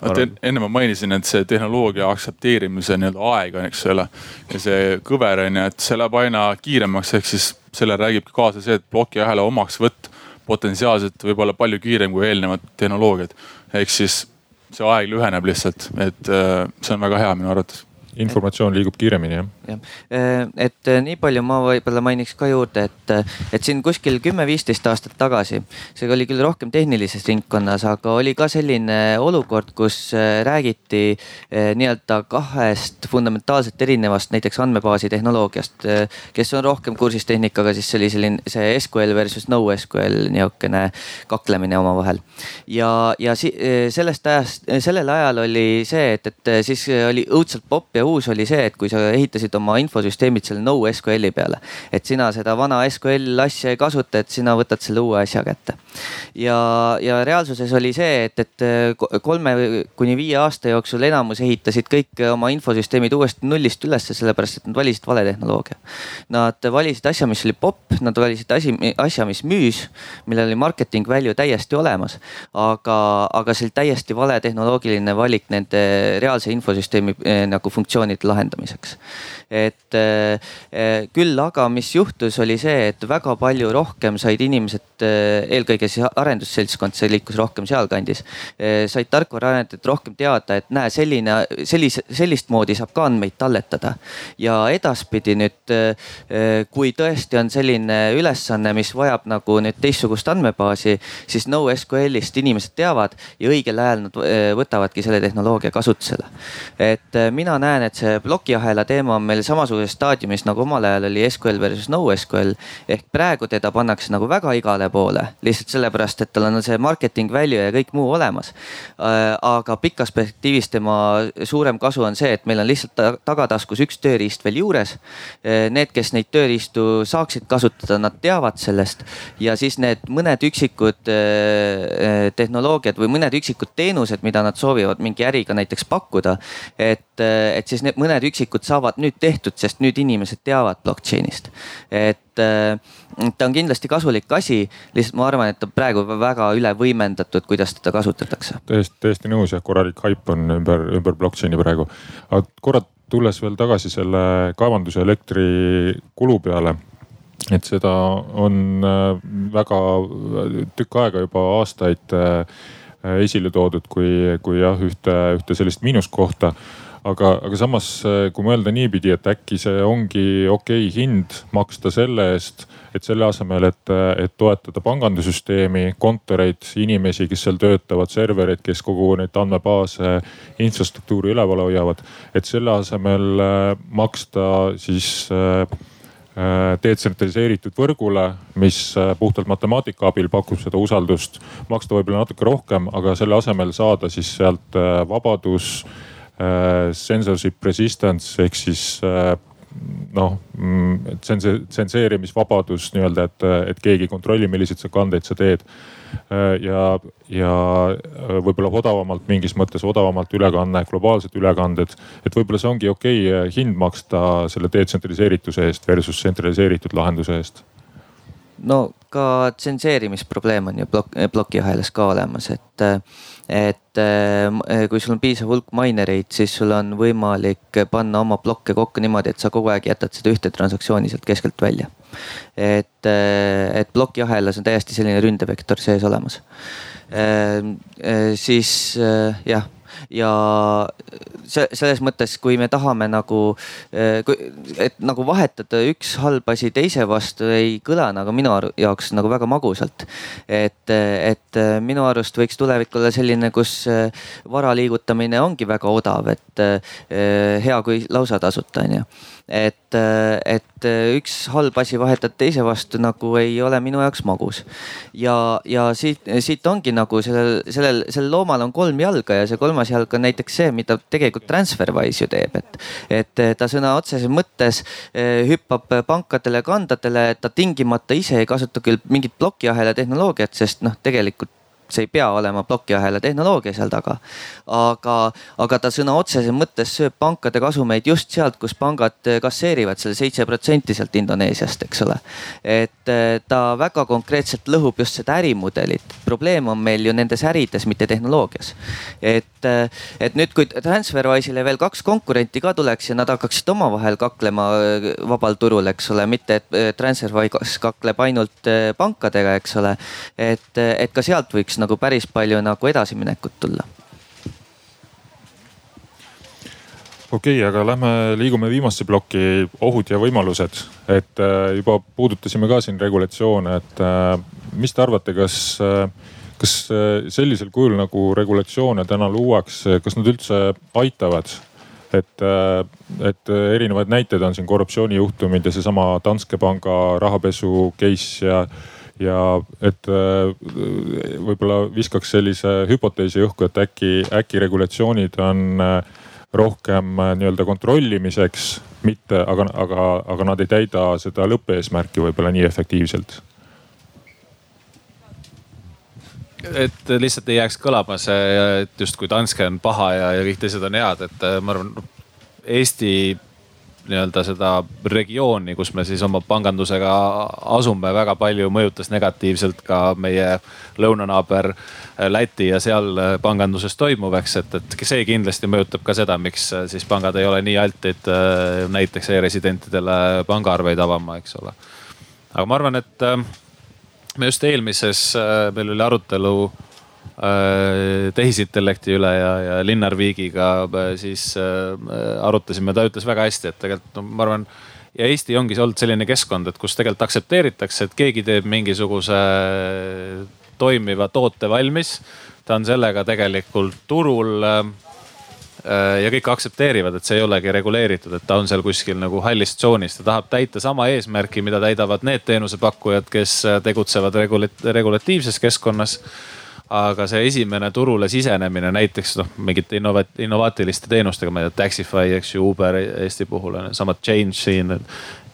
Speaker 3: Enne ma mainisin, et see tehnoloogia aktsepteerimise nii-öelda aeg on, eks ole ja see kõver on ju, et see läheb aina kiiremaks, ehk siis selle räägibki kaasa see, et plokiahela omaksvõtt potentsiaalselt võib olla palju kiirem kui eelnevad tehnoloogiad. ehk siis see aeg lüheneb lihtsalt, et äh, see on väga hea minu arvates
Speaker 2: informatsioon liigub kiiremini jah.
Speaker 1: jah, äh, et äh, nii palju ma võib-olla mainiks ka juurde, et, äh, et siin kuskil kümme-viisteist aastat tagasi, see oli küll rohkem tehnilises ringkonnas, aga oli ka selline olukord, kus räägiti nii-öelda kahest fundamentaalselt erinevast näiteks andmebaasi tehnoloogiast. kes on rohkem kursis tehnikaga, siis see oli selline see SQL versus NoSQL nihukene kaklemine omavahel. ja, ja si sellest ajast, sellel ajal oli see, et, et siis oli õudselt popp ja ja uus oli see, et kui sa ehitasid oma infosüsteemid selle NoSQL-i peale, et sina seda vana SQL asja ei kasuta, et sina võtad selle uue asja kätte. ja, ja reaalsuses oli see, et, et kolme kuni viie aasta jooksul enamus ehitasid kõik oma infosüsteemid uuesti nullist ülesse, sellepärast et nad valisid vale tehnoloogia. Nad valisid asja, mis oli popp, nad valisid asi, asja, mis müüs, millel oli marketing value täiesti olemas. aga, aga see oli täiesti vale tehnoloogiline valik nende reaalse infosüsteemi eh, nagu funktsiooni funktsioonide lahendamiseks. et eh, küll aga, mis juhtus, oli see, et väga palju rohkem said inimesed, eh, eelkõige siis arendusseltskond, see liikus rohkem sealkandis, eh, said tarkvaraarendajad rohkem teada, et näe, selline, sellise, sellist moodi saab ka andmeid talletada. ja edaspidi nüüd, kui tõesti on selline ülesanne, mis vajab nagu nüüd teistsugust andmebaasi, siis NoSQL-ist inimesed teavad ja õigel ajal nad võtavadki selle tehnoloogia kasutusele. et mina näen näen, et see plokiahela teema on meil samasuguses staadiumis nagu omal ajal oli SQL versus NoSQL. ehk praegu teda pannakse nagu väga igale poole lihtsalt sellepärast, et tal on see marketing value ja kõik muu olemas. Äh, aga pikas perspektiivis tema suurem kasu on see, et meil on lihtsalt tagataskus üks tööriist veel juures. Äh, need, kes neid tööriistu saaksid kasutada, nad teavad sellest ja siis need mõned üksikud äh, tehnoloogiad või mõned üksikud teenused, mida nad soovivad mingi äriga näiteks pakkuda. et, et siis need mõned üksikud saavad nüüd tehtud, sest nüüd inimesed teavad blockchain'ist. et äh, ta on kindlasti kasulik asi, lihtsalt ma arvan, et ta praegu väga üle võimendatud, kuidas teda kasutatakse.
Speaker 2: täiesti, täiesti nõus jah, korralik haip on ümber, ümber blockchain'i praegu. aga korra tulles veel tagasi selle kaevanduse elektri kulu peale et seda on äh, väga tükk aega juba aastaid äh, esile toodud kui, kui jah, ühte, ühte sellist miinuskohta aga, aga samas, äh, kui mõelda niipidi, et äkki see ongi okei okay hind maksta selle eest, et selle asemel, et, et toetada pangandusüsteemi, kontoreid, inimesi, kes seal töötavad, servereid, kes kogu neid andmebaase, infrastruktuuri üleval hoiavad. et selle asemel äh, maksta siis äh, detsentraliseeritud võrgule, mis puhtalt matemaatika abil pakub seda usaldust, maksta võib-olla natuke rohkem, aga selle asemel saada siis sealt vabadus censorship resistance ehk siis äh, noh mm, tsenseerimisvabadus nii-öelda, et, et keegi ei kontrolli, milliseid sa kandeid sa teed. Äh, ja, ja võib-olla odavamalt, mingis mõttes odavamalt ülekanne, globaalsed ülekanded. et võib-olla see ongi okei okay, hind maksta selle detsentraliseerituse eest versus tsentraliseeritud lahenduse eest
Speaker 1: no ka tsenseerimisprobleem on ju plok, plokiahelas ka olemas, et, et äh, kui sul on piisav hulk minereid, siis sul on võimalik panna oma plokke kokku niimoodi, et sa kogu aeg jätad seda ühte transaktsiooni sealt keskelt välja. et, et plokiahelas on täiesti selline ründevektor sees olemas. Siis jah ja see selles mõttes, kui me tahame nagu, et nagu vahetada üks halb asi teise vastu ei kõla nagu minu jaoks nagu väga magusalt. et, et minu arust võiks tulevik olla selline, kus vara liigutamine ongi väga odav, et hea kui lausa tasuta on ju et, et üks halb asi vahetad teise vastu nagu ei ole minu jaoks magus. ja, ja siit, siit ongi nagu sellel, sellel, sellel loomal on kolm jalga ja see kolmas jalg on näiteks see, mida tegelikult Transferwise ju teeb, et, et ta sõna otseses mõttes hüppab pankadele, kandadele, ta tingimata ise ei kasuta küll mingit plokiahela tehnoloogiat, sest noh, tegelikult see ei pea olema plokiahela tehnoloogia seal taga. aga, aga ta sõna otseses mõttes sööb pankade kasumeid just sealt, kus pangad kasseerivad selle seitse protsenti sealt Indoneesiast, eks ole. et eh, ta väga konkreetselt lõhub just seda ärimudelit. probleem on meil ju nendes ärides, mitte tehnoloogias. et, eh, et nüüd, kui Transferwise'ile veel kaks konkurenti ka tuleks ja nad hakkaksid omavahel kaklema eh, vabal turul, eks ole, mitte et Transferwise kakleb ainult pankadega, eks ole. et, et ka sealt võiks nagu päris palju nagu edasiminekut tulla
Speaker 2: okei okay,, aga lähme liigume viimasse plokki, ohud ja võimalused. et äh, juba puudutasime ka siin regulatsioone, et äh, mis te arvate, kas, äh, kas sellisel kujul nagu regulatsioone täna luuakse, kas nad üldse aitavad? et, et erinevaid näiteid on siin korruptsioonijuhtumid ja seesama Danske panga rahapesu case ja ja et äh, võib-olla viskaks sellise hüpoteesi õhku, et äkki, äkki regulatsioonid on äh, rohkem äh, nii-öelda kontrollimiseks, mitte, aga, aga, aga nad ei täida seda lõppeesmärki võib-olla nii efektiivselt.
Speaker 5: Et lihtsalt ei jääks kõlama see, et justkui Danske on paha ja, ja kõik teised on head, et ma arvan, Eesti nii-öelda seda regiooni, kus me siis oma pangandusega asume, väga palju mõjutas negatiivselt ka meie lõunanaaber Läti ja seal panganduses toimuv, eks, et, et see kindlasti mõjutab ka seda, miks siis pangad ei ole nii altid näiteks e-residentidele pangaarveid avama, eks ole. aga ma arvan, et me just eelmises, meil oli arutelu Äh, tehisintellekti üle ja, ja Linnar Viigiga äh, siis äh, arutasime, ta ütles väga hästi, et tegelikult no, ma arvan ja Eesti ongi olnud selline keskkond, et kus tegelikult aktsepteeritakse, et keegi teeb mingisuguse toimiva toote valmis. ta on sellega tegelikult turul ja kõik aktsepteerivad, et see ei olegi reguleeritud, et ta on seal kuskil nagu hallis tsoonis, ta tahab täita sama eesmärki, mida täidavad need teenusepakkujad, kes tegutsevad regulatiivses keskkonnas aga see esimene turule sisenemine näiteks noh, mingite innovat-, innovaatiliste teenustega, ma ei tea, Taxify, eks ju, Uber Eesti puhul on samad Change siin.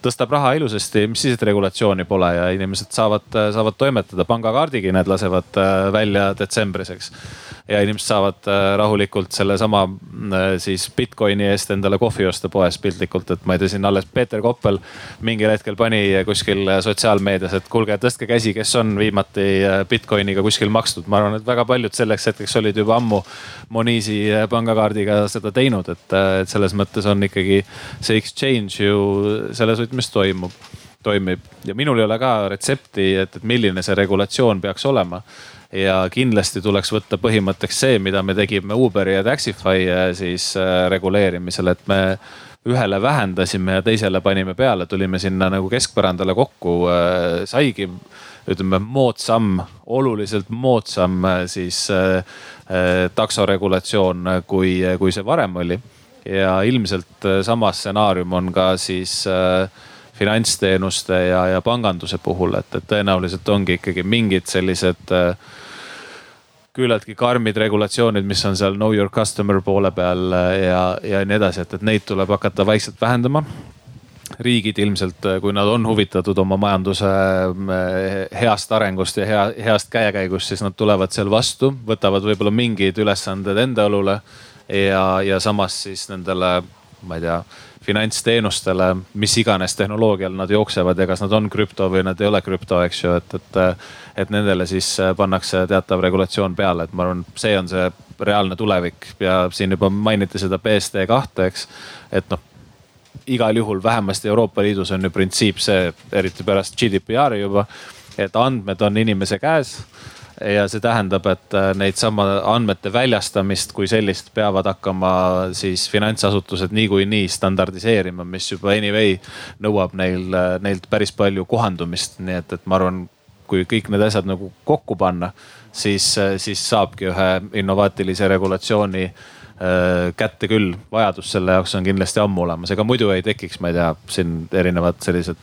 Speaker 5: tõstab raha ilusasti, mis siis, et regulatsiooni pole ja inimesed saavad, saavad toimetada, pangakaardigi need lasevad äh, välja detsembris, eks ja inimesed saavad äh, rahulikult sellesama äh, siis Bitcoini eest endale kohvi osta poes piltlikult, et ma ei tea, siin alles Peeter Koppel mingil hetkel pani kuskil sotsiaalmeedias, et kuulge, tõstke käsi, kes on viimati äh, Bitcoiniga kuskil makstud. ma arvan, et väga paljud selleks hetkeks olid juba ammu Monisi pangakaardiga seda teinud, et, et selles mõttes on ikkagi see exchange ju selles võtmes toimub toimib ja minul ei ole ka retsepti, et, et milline see regulatsioon peaks olema ja kindlasti tuleks võtta põhimõtteks see, mida me tegime Uberi ja Taxify äh, siis äh, reguleerimisel, et me ühele vähendasime ja teisele panime peale, tulime sinna nagu keskpõrandale kokku, äh, saigi ütleme moodsam, oluliselt moodsam siis taksoregulatsioon, kui, kui see varem oli. ja ilmselt sama stsenaarium on ka siis äh, finantsteenuste ja, ja panganduse puhul, et, et tõenäoliselt ongi ikkagi mingid sellised äh, küllaltki karmid regulatsioonid, mis on seal know your customer poole peal äh, ja, ja nii edasi, et, et neid tuleb hakata vaikselt vähendama riigid ilmselt, äh, kui nad on huvitatud oma majanduse heast arengust ja hea, heast käekäigust, siis nad tulevad seal vastu, võtavad võib-olla mingid ülesanded enda õlule. ja, ja samas siis nendele, ma ei tea finantsteenustele, mis iganes tehnoloogial nad jooksevad ja kas nad on krüpto või nad ei ole krüpto, eks ju, et, et. et nendele siis pannakse teatav regulatsioon peale, et ma arvan, see on see reaalne tulevik ja siin juba mainiti seda BSD kahte, eks. et noh, igal juhul vähemasti Euroopa Liidus on ju printsiip see, eriti pärast GDPR-i juba, et andmed on inimese käes ja see tähendab, et äh, neid sama andmete väljastamist kui sellist peavad hakkama siis finantsasutused niikuinii standardiseerima, mis juba anyway nõuab neil, äh, neilt päris palju kohandumist, nii et, et ma arvan, kui kõik need asjad nagu kokku panna, siis, äh, siis saabki ühe innovaatilise regulatsiooni kätte küll. vajadus selle jaoks on kindlasti ammu olemas, ega muidu ei tekiks, ma ei tea, siin erinevad sellised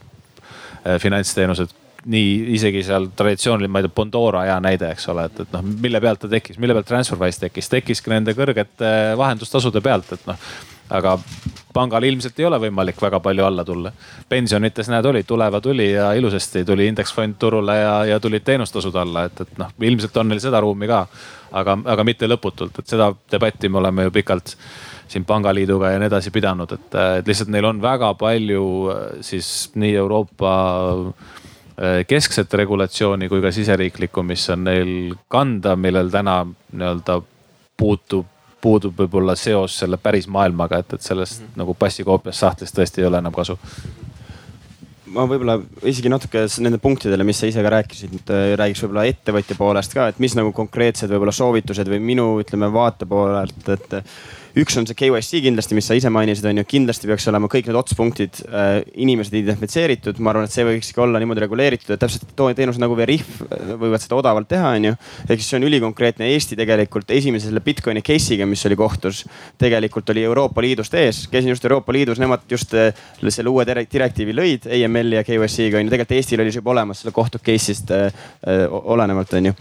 Speaker 5: finantsteenused nii isegi seal traditsiooniline, ma ei tea, Bondora hea näide, eks ole, et, et noh, mille pealt ta tekkis, mille pealt Transferwise tekkis, tekkiski nende kõrgete vahendustasude pealt, et noh. aga pangal ilmselt ei ole võimalik väga palju alla tulla. pensionites näed, oli, tuleva tuli ja ilusasti tuli indeksfond turule ja, ja tulid teenustasud alla, et, et noh, ilmselt on neil seda ruumi ka. aga, aga mitte lõputult, et seda debatti me oleme ju pikalt siin pangaliiduga ja nii edasi pidanud, et, et lihtsalt neil on väga palju siis nii Euroopa keskset regulatsiooni kui ka siseriiklikku, mis on neil kanda, millel täna nii-öelda puutub, puudub võib-olla seos selle päris maailmaga, et, et sellest mm -hmm. nagu passikoopiast sahtlist tõesti ei ole enam kasu
Speaker 4: ma võib-olla isegi natuke nende punktidele, mis sa ise ka rääkisid, äh, räägiks võib-olla ettevõtja poolest ka, et mis nagu konkreetsed võib-olla soovitused või minu, ütleme vaate poolelt, et üks on see KYC kindlasti, mis sa ise mainisid, on ju, kindlasti peaks olema kõik need otspunktid äh, inimesed identifitseeritud. ma arvan, et see võikski olla niimoodi reguleeritud, et täpselt teenused nagu Veriff äh, võivad seda odavalt teha, on ju. ehk siis see on ülikonkreetne. Eesti tegelikult esimese selle Bitcoini case'iga, mis oli kohtus, tegelikult oli Euroopa Liidust ees, käisin just Euroopa Liidus, nemad just äh, selle uue direktiivi lõid, AML-i ja KYC-ga on ju. tegelikult Eestil oli see juba olemas selle kohtu case'ist äh, olenevalt, on ju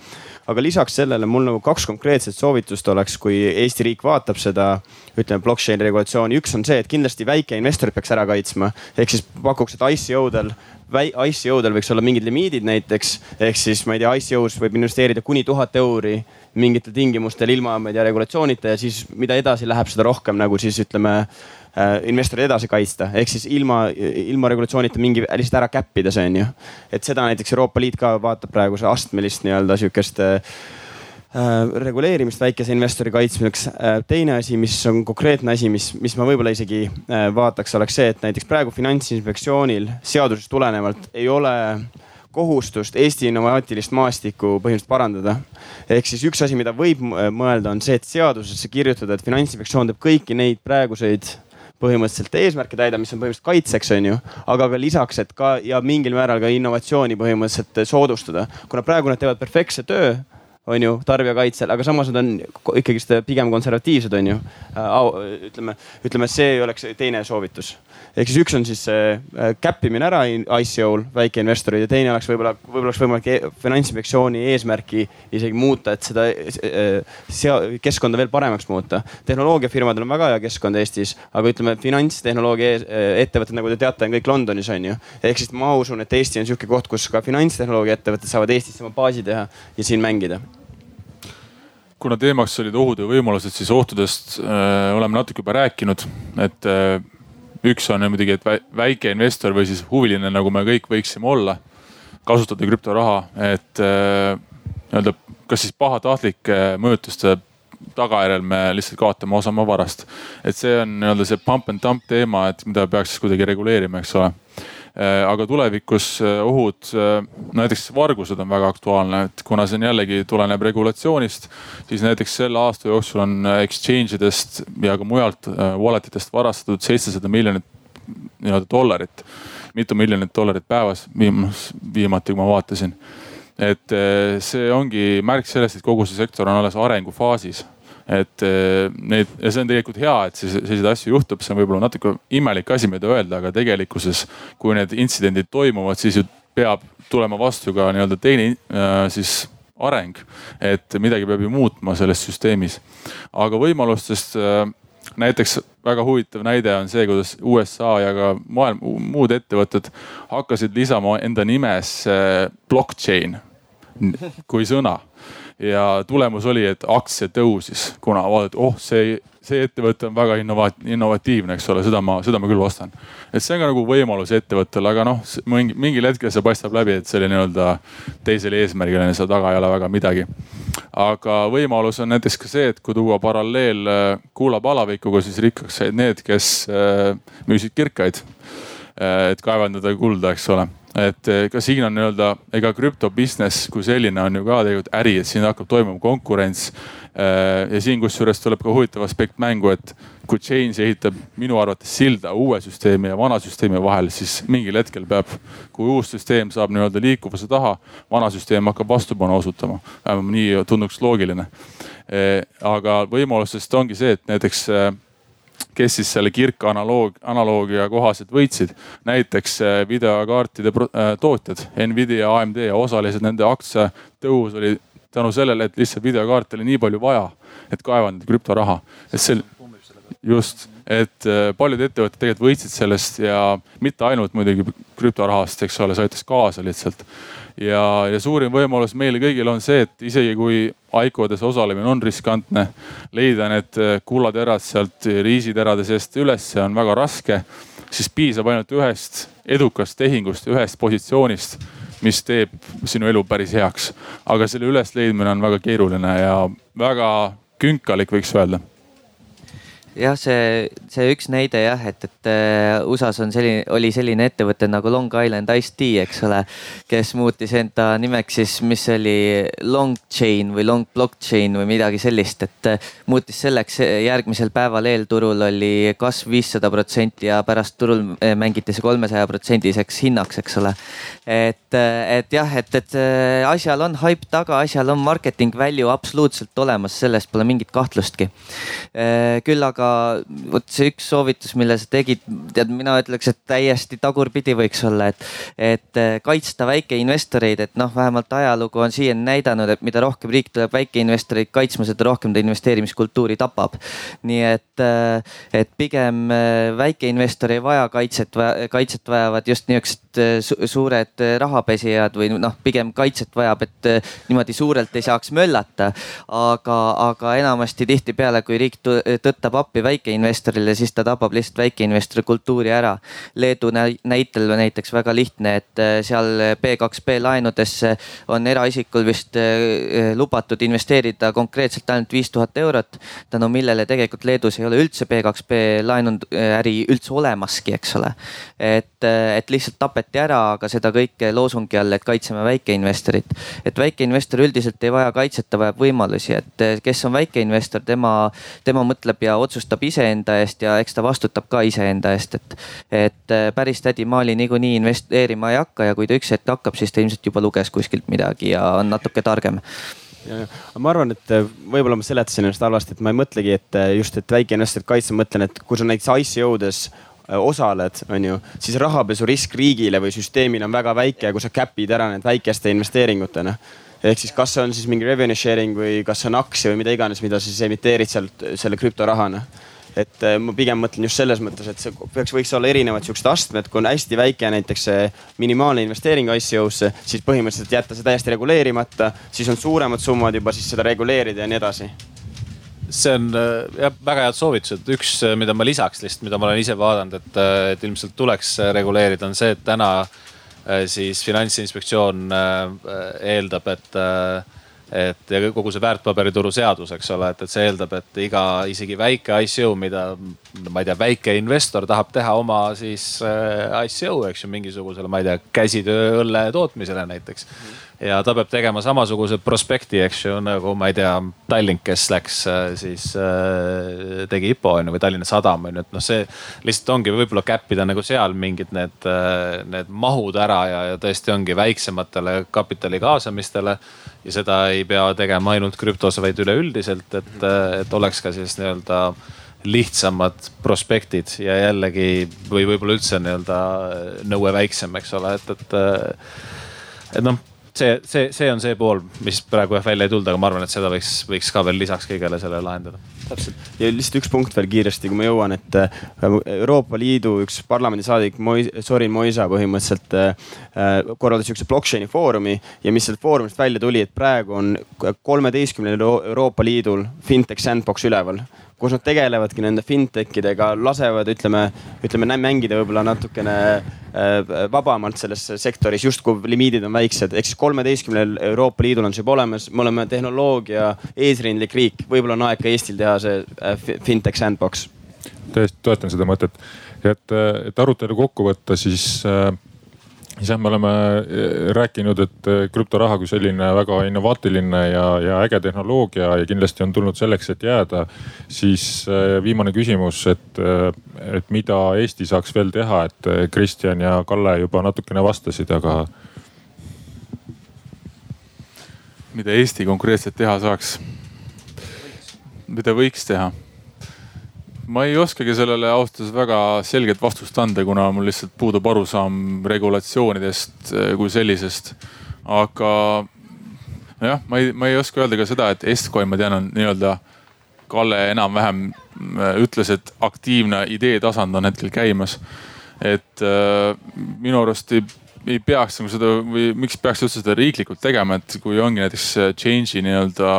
Speaker 4: aga lisaks sellele mul nagu kaks konkreetset soovitust oleks, kui Eesti riik vaatab seda, ütleme blockchain'i regulatsiooni. üks on see, et kindlasti väikeinvestorid peaks ära kaitsma, ehk siis pakuks, et ICO-del ICO-del võiks olla mingid limiidid näiteks, ehk siis ma ei tea, ICO-s võib investeerida kuni tuhat euri mingitel tingimustel ilma, ma ei tea, regulatsioonita ja siis mida edasi läheb, seda rohkem nagu siis ütleme investoreid edasi kaitsta, ehk siis ilma, ilma regulatsioonita mingi lihtsalt ära käppida see on ju. et seda näiteks Euroopa Liit ka vaatab praegu see astmelist nii-öelda sihukest äh, reguleerimist väikese investori kaitsmiseks. Äh, teine asi, mis on konkreetne asi, mis, mis ma võib-olla isegi vaataks, oleks see, et näiteks praegu finantsinspektsioonil seadusest tulenevalt ei ole kohustust Eesti innovaatilist maastikku põhimõtteliselt parandada. ehk siis üks asi, mida võib mõelda, on see, et seadusesse kirjutada, et finantsinspektsioon teeb kõiki neid praeguseid põhimõtteliselt eesmärke täidab, mis on põhimõtteliselt kaitseks, on ju. aga ka lisaks, et ka ja mingil määral ka innovatsiooni põhimõtteliselt soodustada, kuna praegu nad teevad perfektse töö on ju tarbijakaitsel, aga samas nad on ikkagist pigem konservatiivsed, on ju. ütleme, ütleme, see oleks teine soovitus ehk siis üks on siis äh, käppimine ära ICO-l väikeinvestorid ja teine oleks võib-olla, võib-olla oleks võimalik e finantsinspektsiooni eesmärki isegi muuta, et seda äh, sea-, keskkonda veel paremaks muuta. tehnoloogiafirmadel on väga hea keskkond Eestis, aga ütleme, finantstehnoloogia äh, ettevõtted, nagu te teate, on kõik Londonis on ju. ehk siis ma usun, et Eesti on sihuke koht, kus ka finantstehnoloogia ettevõtted saavad Eestisse oma baasi teha ja siin mängida
Speaker 3: kuna teemaks olid ohud ja võimalused, siis ohtudest äh, oleme natuke juba rääkinud, et äh, üks on muidugi, et väike investor või siis huviline, nagu me kõik võiksime olla, kasutada krüptoraha, et äh, nii-öelda kas siis pahatahtlike mõjutuste tagajärjel me lihtsalt kaotame osa oma varast. et see on nii-öelda see pump and dump teema, et mida peaks siis kuidagi reguleerima, eks ole Äh, aga tulevikus äh, ohud, äh, näiteks vargused on väga aktuaalne, et kuna see on jällegi tuleneb regulatsioonist, siis näiteks selle aasta jooksul on exchange idest ja ka mujalt wallet itest varastatud seitsesada miljonit nii-öelda dollarit. mitu miljonit dollarit päevas viimas, viimati, kui ma vaatasin. et see ongi märk sellest, et kogu see sektor on alles arengufaasis et eh, neid ja see on tegelikult hea, et selliseid asju juhtub, see on võib-olla natuke imelik asi, mida öelda, aga tegelikkuses, kui need intsidendid toimuvad, siis ju peab tulema vastu ka nii-öelda teine äh, siis areng. et midagi peab ju muutma selles süsteemis. aga võimalustest äh, näiteks väga huvitav näide on see, kuidas USA ja ka maailm, muud ettevõtted hakkasid lisama enda nimesse blockchain kui sõna ja tulemus oli, et aktsia tõusis, kuna vaadati, oh see, see ettevõte on väga innovat-, innovatiivne, eks ole, seda ma, seda ma küll vastan. et see on ka nagu võimalus ettevõttele, aga noh, mingi, mingil hetkel see paistab läbi, et selle nii-öelda teisele eesmärgile seal taga ei ole väga midagi. aga võimalus on näiteks ka see, et kui tuua paralleel äh, kuulapalavikuga, siis rikkaks said need, kes äh, müüsid kirkaid. Äh, et kaevandada kulda, eks ole et eh, ka siin on nii-öelda, ega krüpto business kui selline on ju ka tegelikult äri, et siin hakkab toimuma konkurents. Eh, ja siin kusjuures tuleb ka huvitav aspekt mängu, et kui Change ehitab minu arvates silda uue süsteemi ja vana süsteemi vahel, siis mingil hetkel peab, kui uus süsteem saab nii-öelda liikuvuse taha, vana süsteem hakkab vastupanu osutama. vähemalt nii tunduks loogiline. Eh, aga võimalusest ongi see, et näiteks kes siis selle kirka analoog, analoogia kohaselt võitsid. näiteks äh, videokaartide äh, tootjad Nvidia, AMD ja osalised nende aktsia tõus oli tänu sellele, et lihtsalt videokaarte oli nii palju vaja, et kaevandada krüptoraha. et see just, et äh, paljud ettevõtted tegelikult võitsid sellest ja mitte ainult muidugi krüptorahast, eks ole, see aitas kaasa lihtsalt ja, ja suurim võimalus meile kõigile on see, et isegi kui ICO-des osalemine on riskantne, leida need äh, kullaterad sealt riisiterade seest üles on väga raske, siis piisab ainult ühest edukast tehingust, ühest positsioonist, mis teeb sinu elu päris heaks. aga selle ülesleidmine on väga keeruline ja väga künkalik, võiks öelda
Speaker 1: jah, see, see üks näide jah, et, et äh, USA-s on selline, oli selline ettevõte nagu Long Island Ice Tea, eks ole. kes muutis enda nimeks siis, mis oli Long Chain või Long Blockchain või midagi sellist, et äh, muutis selleks järgmisel päeval eelturul oli kasv viissada protsenti ja pärast turul äh, mängiti see kolmesaja protsendiseks hinnaks, eks ole. et, et jah, et, et asjal on haip taga, asjal on marketing value absoluutselt olemas, selles pole mingit kahtlustki. küll aga vot see üks soovitus, mille sa tegid, tead, mina ütleks, et täiesti tagurpidi võiks olla, et, et eh, kaitsta väikeinvestoreid, et noh, vähemalt ajalugu on siiani näidanud, et mida rohkem riik tuleb väikeinvestoreid kaitsma, seda rohkem ta investeerimiskultuuri tapab. nii et, eh, et pigem eh, väikeinvestor ei vaja kaitset, kaitset vajavad just niisugused suured rahapesijad või noh, pigem kaitset vajab, et niimoodi suurelt ei saaks möllata. aga, aga enamasti tihtipeale, kui riik tõttab appi väikeinvestorile, siis ta tapab lihtsalt väikeinvestori kultuuri ära. Leedu näitel näiteks väga lihtne, et seal B2B laenudesse on eraisikul vist lubatud investeerida konkreetselt ainult viis tuhat eurot. tänu millele tegelikult Leedus ei ole üldse B2B laenuäri üldse olemaski, eks ole. et, et lihtsalt tapeti ära, aga seda kõike loosungi all, et kaitseme väikeinvestorit. et väikeinvestor üldiselt ei vaja kaitset, ta vajab võimalusi, et kes on väikeinvestor, tema, tema mõtleb ja otsustab iseenda eest ja eks ta vastutab ka iseenda eest, et, et äh, päris tädi Maali niikuinii investeerima ei hakka ja kui ta üks hetk hakkab, siis ta ilmselt juba luges kuskilt midagi ja on natuke targem.
Speaker 4: Ja, ja ma arvan, et äh, võib-olla ma seletasin ennast halvasti, et ma ei mõtlegi, et just, et väikeinvestorit kaitsta, ma mõtlen, et kui sa näiteks ICO-des osaled, on ju, siis rahapesu risk riigile või süsteemile on väga väike, kui sa cap'id ära need väikeste investeeringutena. Ehk siis, kas see on siis mingi revenue sharing või kas see on aktsia või mida iganes, mida sa siis emiteerid sealt selle krüptorahana. Et äh, ma pigem mõtlen just selles mõttes, et see peaks, võiks olla erinevad siuksed astmed, kui on hästi väike näiteks see minimaalne investeering ICO-sse, siis põhimõtteliselt jätta see täiesti reguleerimata, siis on suuremad summad juba siis seda reguleerida ja nii edasi
Speaker 5: see on äh, jah, väga head soovitused. üks, äh, mida ma lisaks lihtsalt, mida ma olen ise vaadanud, et, et ilmselt tuleks reguleerida, on see, et täna siis finantsinspektsioon eeldab, et et ja kogu see väärtpaberituru seadus, eks ole, et, et see eeldab, et iga isegi väike ICO, mida ma ei tea, väike investor tahab teha oma siis äh, ICO, eks ju, mingisugusele, ma ei tea, käsitööõlle tootmisele näiteks mm. Ja ta peab tegema samasuguse prospekti, eks ju, nagu ma ei tea, Tallink, kes läks äh, siis äh,, tegi IPO on ju või Tallinna Sadam on ju, et noh, see lihtsalt ongi võib-olla cap ida nagu seal mingid need äh,, need mahud ära ja, ja tõesti ongi väiksematele kapitali kaasamistele. ja seda ei pea tegema ainult krüptos, vaid üleüldiselt, et, et oleks ka siis nii-öelda lihtsamad prospektid ja jällegi või võib-olla üldse nii-öelda nõue väiksem, eks ole, et, et, et noh see, see, see on see pool, mis praegu jah välja ei tulnud, aga ma arvan, et seda võiks, võiks ka veel lisaks kõigele sellele lahendada.
Speaker 4: täpselt ja lihtsalt üks punkt veel kiiresti, kui ma jõuan, et äh, Euroopa Liidu üks parlamendisaadik Moi,, Sorin Moisa põhimõtteliselt äh, korraldas sihukese blockchain'i foorumi ja mis sealt foorumist välja tuli, et praegu on kolmeteistkümnel Euroopa Liidul fintech sandbox üleval kus nad tegelevadki nende fintech idega, lasevad, ütleme, ütleme mängida võib-olla natukene äh, vabamalt selles sektoris, justkui limiidid on väiksed. ehk siis kolmeteistkümnel Euroopa Liidul on see juba olemas, me oleme tehnoloogia eesrindlik riik, võib-olla on aeg ka Eestil teha see äh, fintech sandbox.
Speaker 2: täiesti toetan seda mõtet, et, et arutelu kokku võtta, siis äh, siis jah, me oleme eh, rääkinud, et eh, krüptoraha kui selline väga innovaatiline ja, ja äge tehnoloogia ja kindlasti on tulnud selleks, et jääda. siis eh, viimane küsimus, et, et mida Eesti saaks veel teha, et Kristjan ja Kalle juba natukene vastasid, aga.
Speaker 3: mida Eesti konkreetselt teha saaks? mida võiks teha? Ma ei oskagi sellele ausalt öeldes väga selget vastust anda, kuna mul lihtsalt puudub arusaam regulatsioonidest eh, kui sellisest. aga nojah, ma ei, ma ei oska öelda ka seda, et Estcoin, ma tean, on nii-öelda Kalle enam-vähem eh, ütles, et aktiivne idee tasand on hetkel käimas. et äh, minu arust ei, ei peaks nagu seda või miks peaks üldse seda riiklikult tegema, et kui ongi näiteks change'i nii-öelda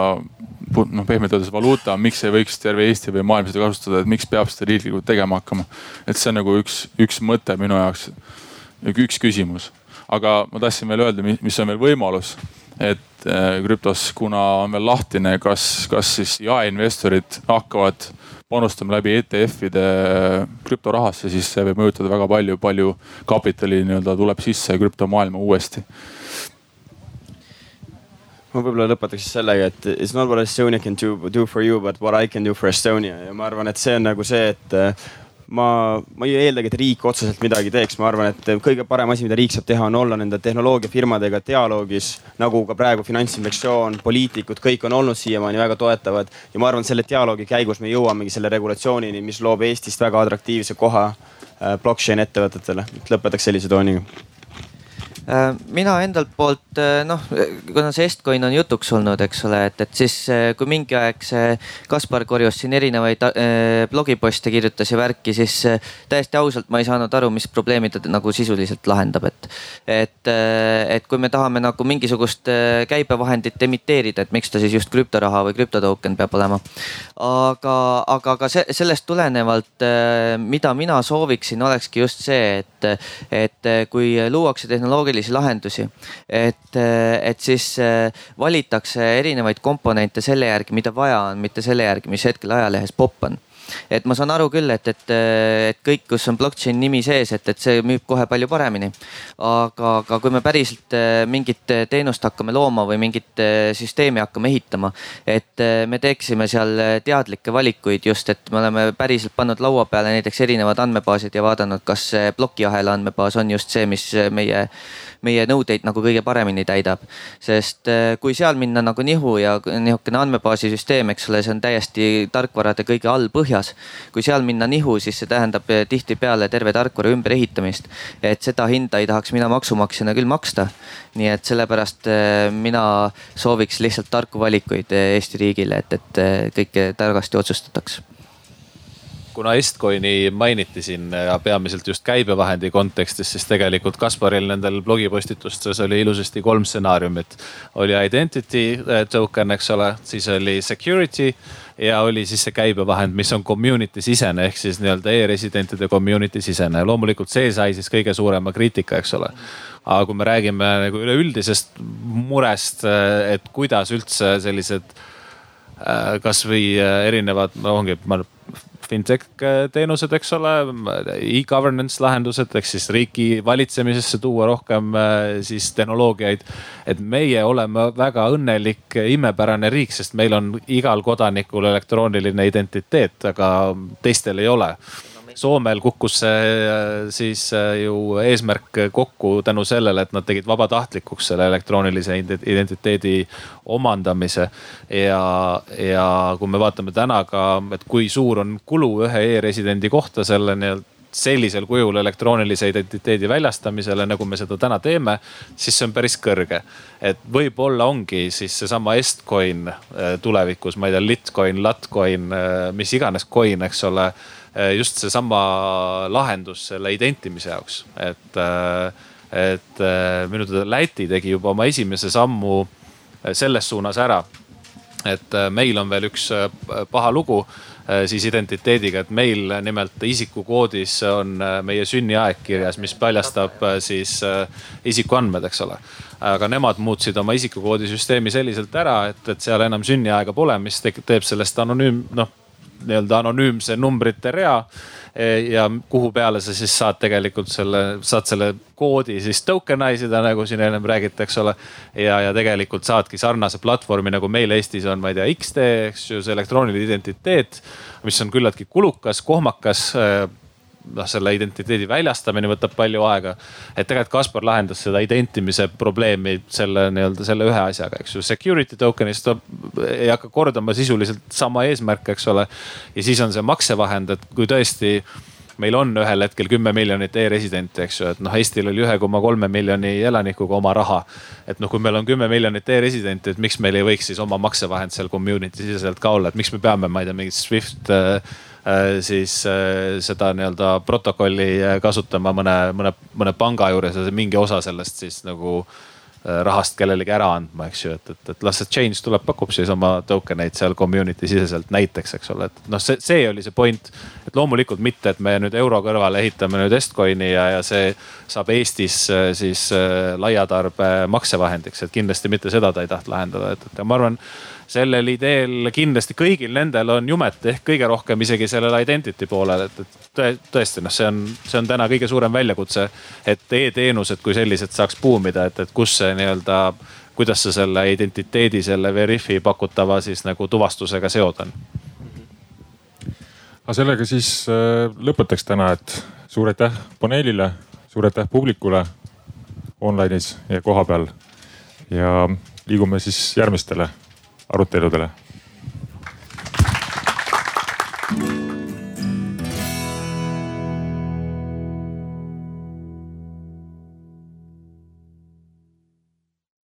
Speaker 3: noh, pehmelt öeldes valuuta, miks ei võiks terve Eesti või maailm seda kasutada, et miks peab seda riiklikult tegema hakkama. et see on nagu üks, üks mõte minu jaoks, üks küsimus. aga ma tahtsin veel öelda, mis on veel võimalus, et äh, krüptos, kuna on veel lahtine, kas, kas siis jaeinvestorid hakkavad panustama läbi ETF-ide äh, krüptorahasse, siis see võib mõjutada väga palju, palju kapitali nii-öelda tuleb sisse krüptomaailma uuesti
Speaker 4: ma võib-olla lõpetaks sellega, et it's not what Estonia can do, do for you, but what I can do for Estonia ja ma arvan, et see on nagu see, et äh, ma, ma ei eeldagi, et riik otseselt midagi teeks, ma arvan, et kõige parem asi, mida riik saab teha, on olla nende tehnoloogiafirmadega dialoogis. nagu ka praegu Finantsinspektsioon, poliitikud, kõik on olnud siiamaani väga toetavad ja ma arvan, selle dialoogi käigus me jõuamegi selle regulatsioonini, mis loob Eestist väga atraktiivse koha äh, blockchain ettevõtetele. lõpetaks sellise tooniga
Speaker 1: mina endalt poolt äh, noh, kuna see Estcoin on jutuks olnud, eks ole, et, et siis äh, kui mingi aeg see Kaspar korjus siin erinevaid blogiposte kirjutas ja värki, siis täiesti ausalt ma ei saanud aru, mis probleemi ta nagu sisuliselt lahendab, et. et, et kui me tahame nagu mingisugust käibevahendit emiteerida, et miks ta siis just krüptoraha või krüptotoken peab olema. aga, aga ka se sellest tulenevalt, mida mina sooviksin, olekski just see, et, et kui luuakse tehnoloogilisi tehnilisi lahendusi. et, et siis äh, valitakse erinevaid komponente selle järgi, mida vaja on, mitte selle järgi, mis hetkel ajalehes popp on et ma saan aru küll, et, et, et kõik, kus on blockchain nimi sees, et, et see müüb kohe palju paremini. aga, aga kui me päriselt äh, mingit teenust hakkame looma või mingit äh, süsteemi hakkame ehitama, et me teeksime seal teadlikke valikuid just, et me oleme päriselt pannud laua peale näiteks erinevad andmebaasid ja vaadanud, kas plokiahela andmebaas on just see, mis meie meie nõudeid nagu kõige paremini täidab. sest äh, kui seal minna nagu nihu ja nihukene andmebaasi süsteem, eks ole, see on täiesti tarkvarade kõige all põhjas. kui seal minna nihu, siis see tähendab äh, tihtipeale terve tarkvara ümberehitamist. et seda hinda ei tahaks mina maksumaksjana küll maksta. nii et sellepärast äh, mina sooviks lihtsalt tarku valikuid Eesti riigile, et, et kõike targasti otsustataks
Speaker 5: kuna Estcoini mainiti siin ja peamiselt just käibevahendi kontekstis, siis tegelikult Kasparil nendel blogipostitustes oli ilusasti kolm stsenaariumit. oli identity eh, token, eks ole, siis oli security ja oli siis see käibevahend, mis on community sisene ehk siis nii-öelda e-residentide community sisene. loomulikult see sai siis kõige suurema kriitika, eks ole. aga kui me räägime nagu üleüldisest murest, eh, et kuidas üldse sellised kasvõi erinevad, no ongi, fintech teenused, eks ole e, e-governance lahendused ehk siis riigi valitsemisesse tuua rohkem äh, siis tehnoloogiaid. et meie oleme väga õnnelik imepärane riik, sest meil on igal kodanikul elektrooniline identiteet, aga teistel ei ole Soomel kukkus see äh, siis äh, ju eesmärk kokku tänu sellele, et nad tegid vabatahtlikuks selle elektroonilise identiteedi omandamise. ja, ja kui me vaatame täna ka, et kui suur on kulu ühe e-residendi kohta selle nii-öelda sellisel kujul elektroonilise identiteedi väljastamisele, nagu me seda täna teeme, siis see on päris kõrge. et võib-olla ongi siis seesama Estcoin äh, tulevikus, ma ei tea, Litcoin, Latcoin, mis iganes coin, eks ole just seesama lahendus selle identimise jaoks, et, eh, et eh, minu teada Läti tegi juba oma esimese sammu selles suunas ära. et meil on veel üks paha lugu siis identiteediga, et meil nimelt isikukoodis on meie sünniaeg kirjas, mis paljastab siis isikuandmed, eks ole. aga nemad muutsid oma isikukoodisüsteemi selliselt ära, et, et seal enam sünniaega pole, mis teeb sellest anonüüm, noh nii-öelda anonüümse numbrite rea ja kuhu peale sa siis saad tegelikult selle, saad selle koodi siis tokenize ida, nagu siin ennem räägiti, eks ole. ja, ja tegelikult saadki sarnase platvormi nagu meil Eestis on, ma ei tea, X-tee, eks ju, see elektrooniline identiteet, mis on küllaltki kulukas, kohmakas noh, selle identiteedi väljastamine võtab palju aega. et tegelikult Kaspar lahendas seda identimise probleemi selle nii-öelda selle ühe asjaga, eks ju. Security token'ist ei hakka kordama sisuliselt sama eesmärk, eks ole. ja siis on see maksevahend, et kui tõesti meil on ühel hetkel kümme miljonit e-residenti, eks ju, et noh, Eestil oli ühe koma kolme miljoni elanikuga oma raha. et noh, kui meil on kümme miljonit e-residenti, et miks meil ei võiks siis oma maksevahend seal community siseselt ka olla, et miks me peame, ma ei tea, mingit Swift Äh, siis äh, seda nii-öelda protokolli äh, kasutama mõne, mõne, mõne panga juures ja mingi osa sellest siis nagu rahast kellelegi ära andma, eks ju, et, et, et las see change tuleb, pakub siis oma token eid seal community siseselt näiteks, eks ole, et noh, see, see oli see point. et loomulikult mitte, et me nüüd euro kõrvale ehitame nüüd Estcoini ja, ja see saab Eestis siis laiatarbe maksevahendiks, et kindlasti mitte seda ta ei tahtnud lahendada, et, et ja ma arvan sellel ideel kindlasti kõigil nendel on jumet ehk kõige rohkem isegi sellele identity poolele, et, et tõesti noh, see on, see on täna kõige suurem väljakutse. et e-teenused kui sellised saaks buumida, et, et kus see nii-öelda, kuidas sa selle identiteedi, selle Veriffi pakutava siis nagu tuvastusega seod on?
Speaker 2: aga sellega siis äh, lõpetaks täna, et suur aitäh paneelile, suur aitäh publikule online'is ja kohapeal ja liigume siis järgmistele aruteludele